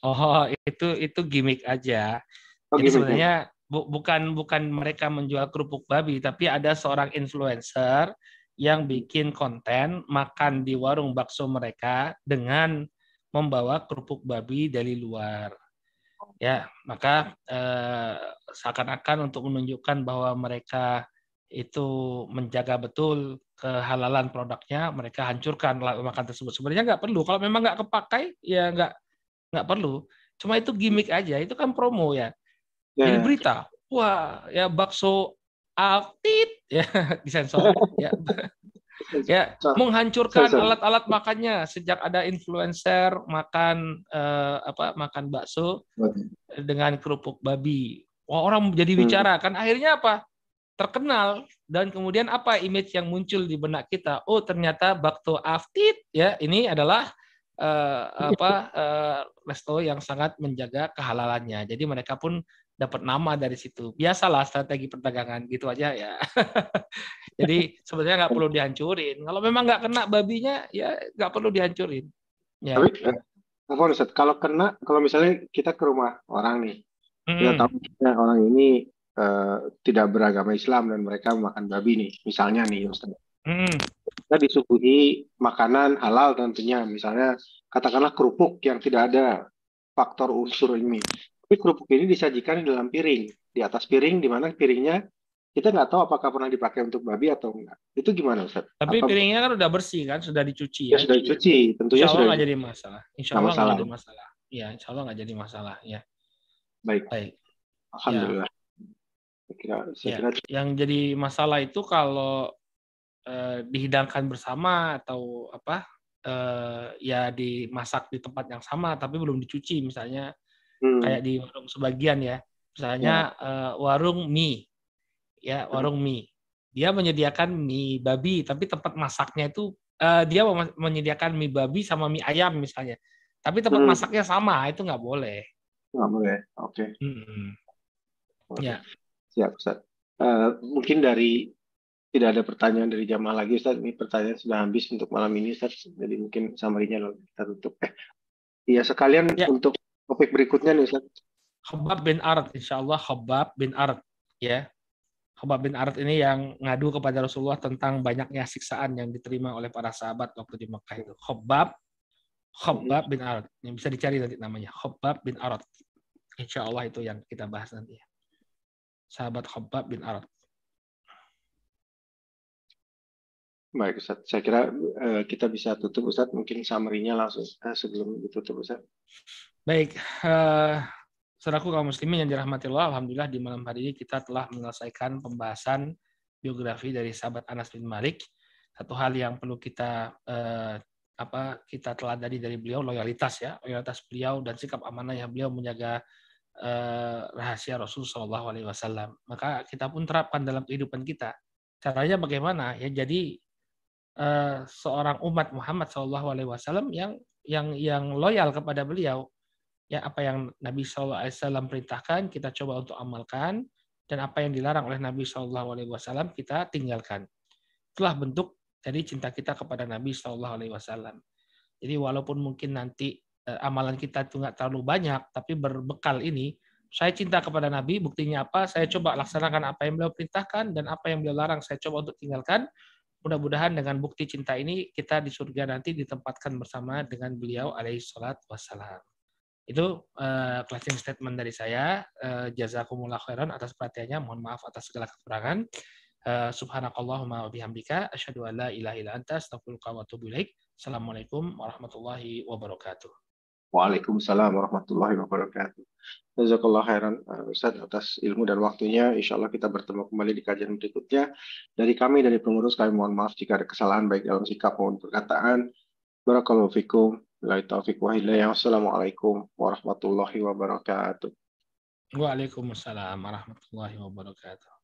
[SPEAKER 1] Oh, itu itu gimmick aja. Oh, Jadi gimmick sebenarnya bu, bukan bukan mereka menjual kerupuk babi, tapi ada seorang influencer yang bikin konten makan di warung bakso mereka dengan membawa kerupuk babi dari luar ya maka eh, seakan-akan untuk menunjukkan bahwa mereka itu menjaga betul kehalalan produknya mereka hancurkan makan tersebut. Sebenarnya nggak perlu. Kalau memang nggak kepakai ya nggak nggak perlu. Cuma itu gimmick aja. Itu kan promo ya. Yeah. jadi berita. Wah ya bakso altit. *laughs* Ya disensor. Ya ya menghancurkan alat-alat makannya sejak ada influencer makan eh, apa makan bakso dengan kerupuk babi. Wah, orang jadi hmm. bicara kan akhirnya apa? terkenal dan kemudian apa image yang muncul di benak kita? Oh, ternyata bakso aftit ya ini adalah uh, apa uh, *laughs* resto yang sangat menjaga kehalalannya. Jadi mereka pun dapat nama dari situ. Biasalah strategi perdagangan gitu aja ya. *laughs* Jadi sebenarnya nggak perlu dihancurin. Kalau memang nggak kena babinya ya nggak perlu dihancurin.
[SPEAKER 2] Ya. Tapi eh, kalau kena, kalau misalnya kita ke rumah orang nih, hmm. kita tahu ya, orang ini uh, tidak beragama Islam dan mereka makan babi nih, misalnya nih Ustaz. Hmm. Kita disuguhi makanan halal tentunya, misalnya katakanlah kerupuk yang tidak ada faktor unsur ini tapi kerupuk ini disajikan di dalam piring, di atas piring, di mana piringnya kita nggak tahu apakah pernah dipakai untuk babi atau enggak. Itu gimana Ustaz?
[SPEAKER 1] Tapi Apa... piringnya kan udah bersih kan, sudah dicuci ya.
[SPEAKER 2] ya sudah dicuci, tentunya
[SPEAKER 1] insya
[SPEAKER 2] Allah
[SPEAKER 1] nggak jadi masalah. Insya Allah nggak jadi masalah. Ya, insya Allah nggak jadi masalah. Ya.
[SPEAKER 2] Baik. Baik. Alhamdulillah. Ya.
[SPEAKER 1] Saya kira, saya ya. kira... Yang jadi masalah itu kalau eh, dihidangkan bersama atau apa, eh, ya dimasak di tempat yang sama tapi belum dicuci misalnya hmm. kayak di warung sebagian ya misalnya ya. Uh, warung mie ya hmm. warung mie dia menyediakan mie babi tapi tempat masaknya itu uh, dia menyediakan mie babi sama mie ayam misalnya tapi tempat hmm. masaknya sama itu nggak boleh
[SPEAKER 2] nggak boleh oke okay. hmm. ya siap Ustaz uh, mungkin dari tidak ada pertanyaan dari jamaah lagi Ustaz ini pertanyaan sudah habis untuk malam ini Ustaz jadi mungkin samarinya loh kita tutup eh iya sekalian ya. untuk Topik berikutnya nih Ustaz.
[SPEAKER 1] Khabab bin Ard, insya Allah Khabab bin Ard. Ya. Khabab bin Ard ini yang ngadu kepada Rasulullah tentang banyaknya siksaan yang diterima oleh para sahabat waktu di Mekah itu. Khabab, Khabab bin Ard. Yang bisa dicari nanti namanya. Khabab bin Ard. Insya Allah itu yang kita bahas nanti. Sahabat Khabab bin Ard.
[SPEAKER 2] Baik Ustaz, saya kira uh, kita bisa tutup Ustaz, mungkin summary-nya langsung uh, sebelum ditutup Ustaz.
[SPEAKER 1] Baik, uh, saudaraku kaum muslimin yang dirahmati Allah, Alhamdulillah di malam hari ini kita telah menyelesaikan pembahasan biografi dari sahabat Anas bin Malik. Satu hal yang perlu kita uh, apa kita telah dari dari beliau loyalitas ya, loyalitas beliau dan sikap amanah yang beliau menjaga uh, rahasia Rasul Shallallahu Alaihi Wasallam. Maka kita pun terapkan dalam kehidupan kita. Caranya bagaimana? Ya jadi Eh, seorang umat Muhammad Wasallam yang yang yang loyal kepada beliau. Ya apa yang Nabi Wasallam perintahkan kita coba untuk amalkan dan apa yang dilarang oleh Nabi Wasallam kita tinggalkan. Itulah bentuk dari cinta kita kepada Nabi Wasallam. Jadi walaupun mungkin nanti eh, amalan kita itu nggak terlalu banyak, tapi berbekal ini saya cinta kepada Nabi, buktinya apa? Saya coba laksanakan apa yang beliau perintahkan dan apa yang beliau larang saya coba untuk tinggalkan mudah-mudahan dengan bukti cinta ini kita di surga nanti ditempatkan bersama dengan beliau alaihi salat wassalam. Itu uh, closing statement dari saya. Uh, jazakumullah khairan atas perhatiannya. Mohon maaf atas segala kekurangan. Uh, subhanakallahumma wa bihamdika asyhadu an la ilaha illa anta astaghfiruka. Assalamualaikum warahmatullahi wabarakatuh.
[SPEAKER 2] Waalaikumsalam warahmatullahi wabarakatuh. Jazakallah khairan uh, Ustaz atas ilmu dan waktunya. Insya Allah kita bertemu kembali di kajian berikutnya. Dari kami, dari pengurus, kami mohon maaf jika ada kesalahan baik dalam sikap maupun perkataan. Barakallahu fikum. Wassalamualaikum warahmatullahi wabarakatuh.
[SPEAKER 1] Waalaikumsalam warahmatullahi wabarakatuh.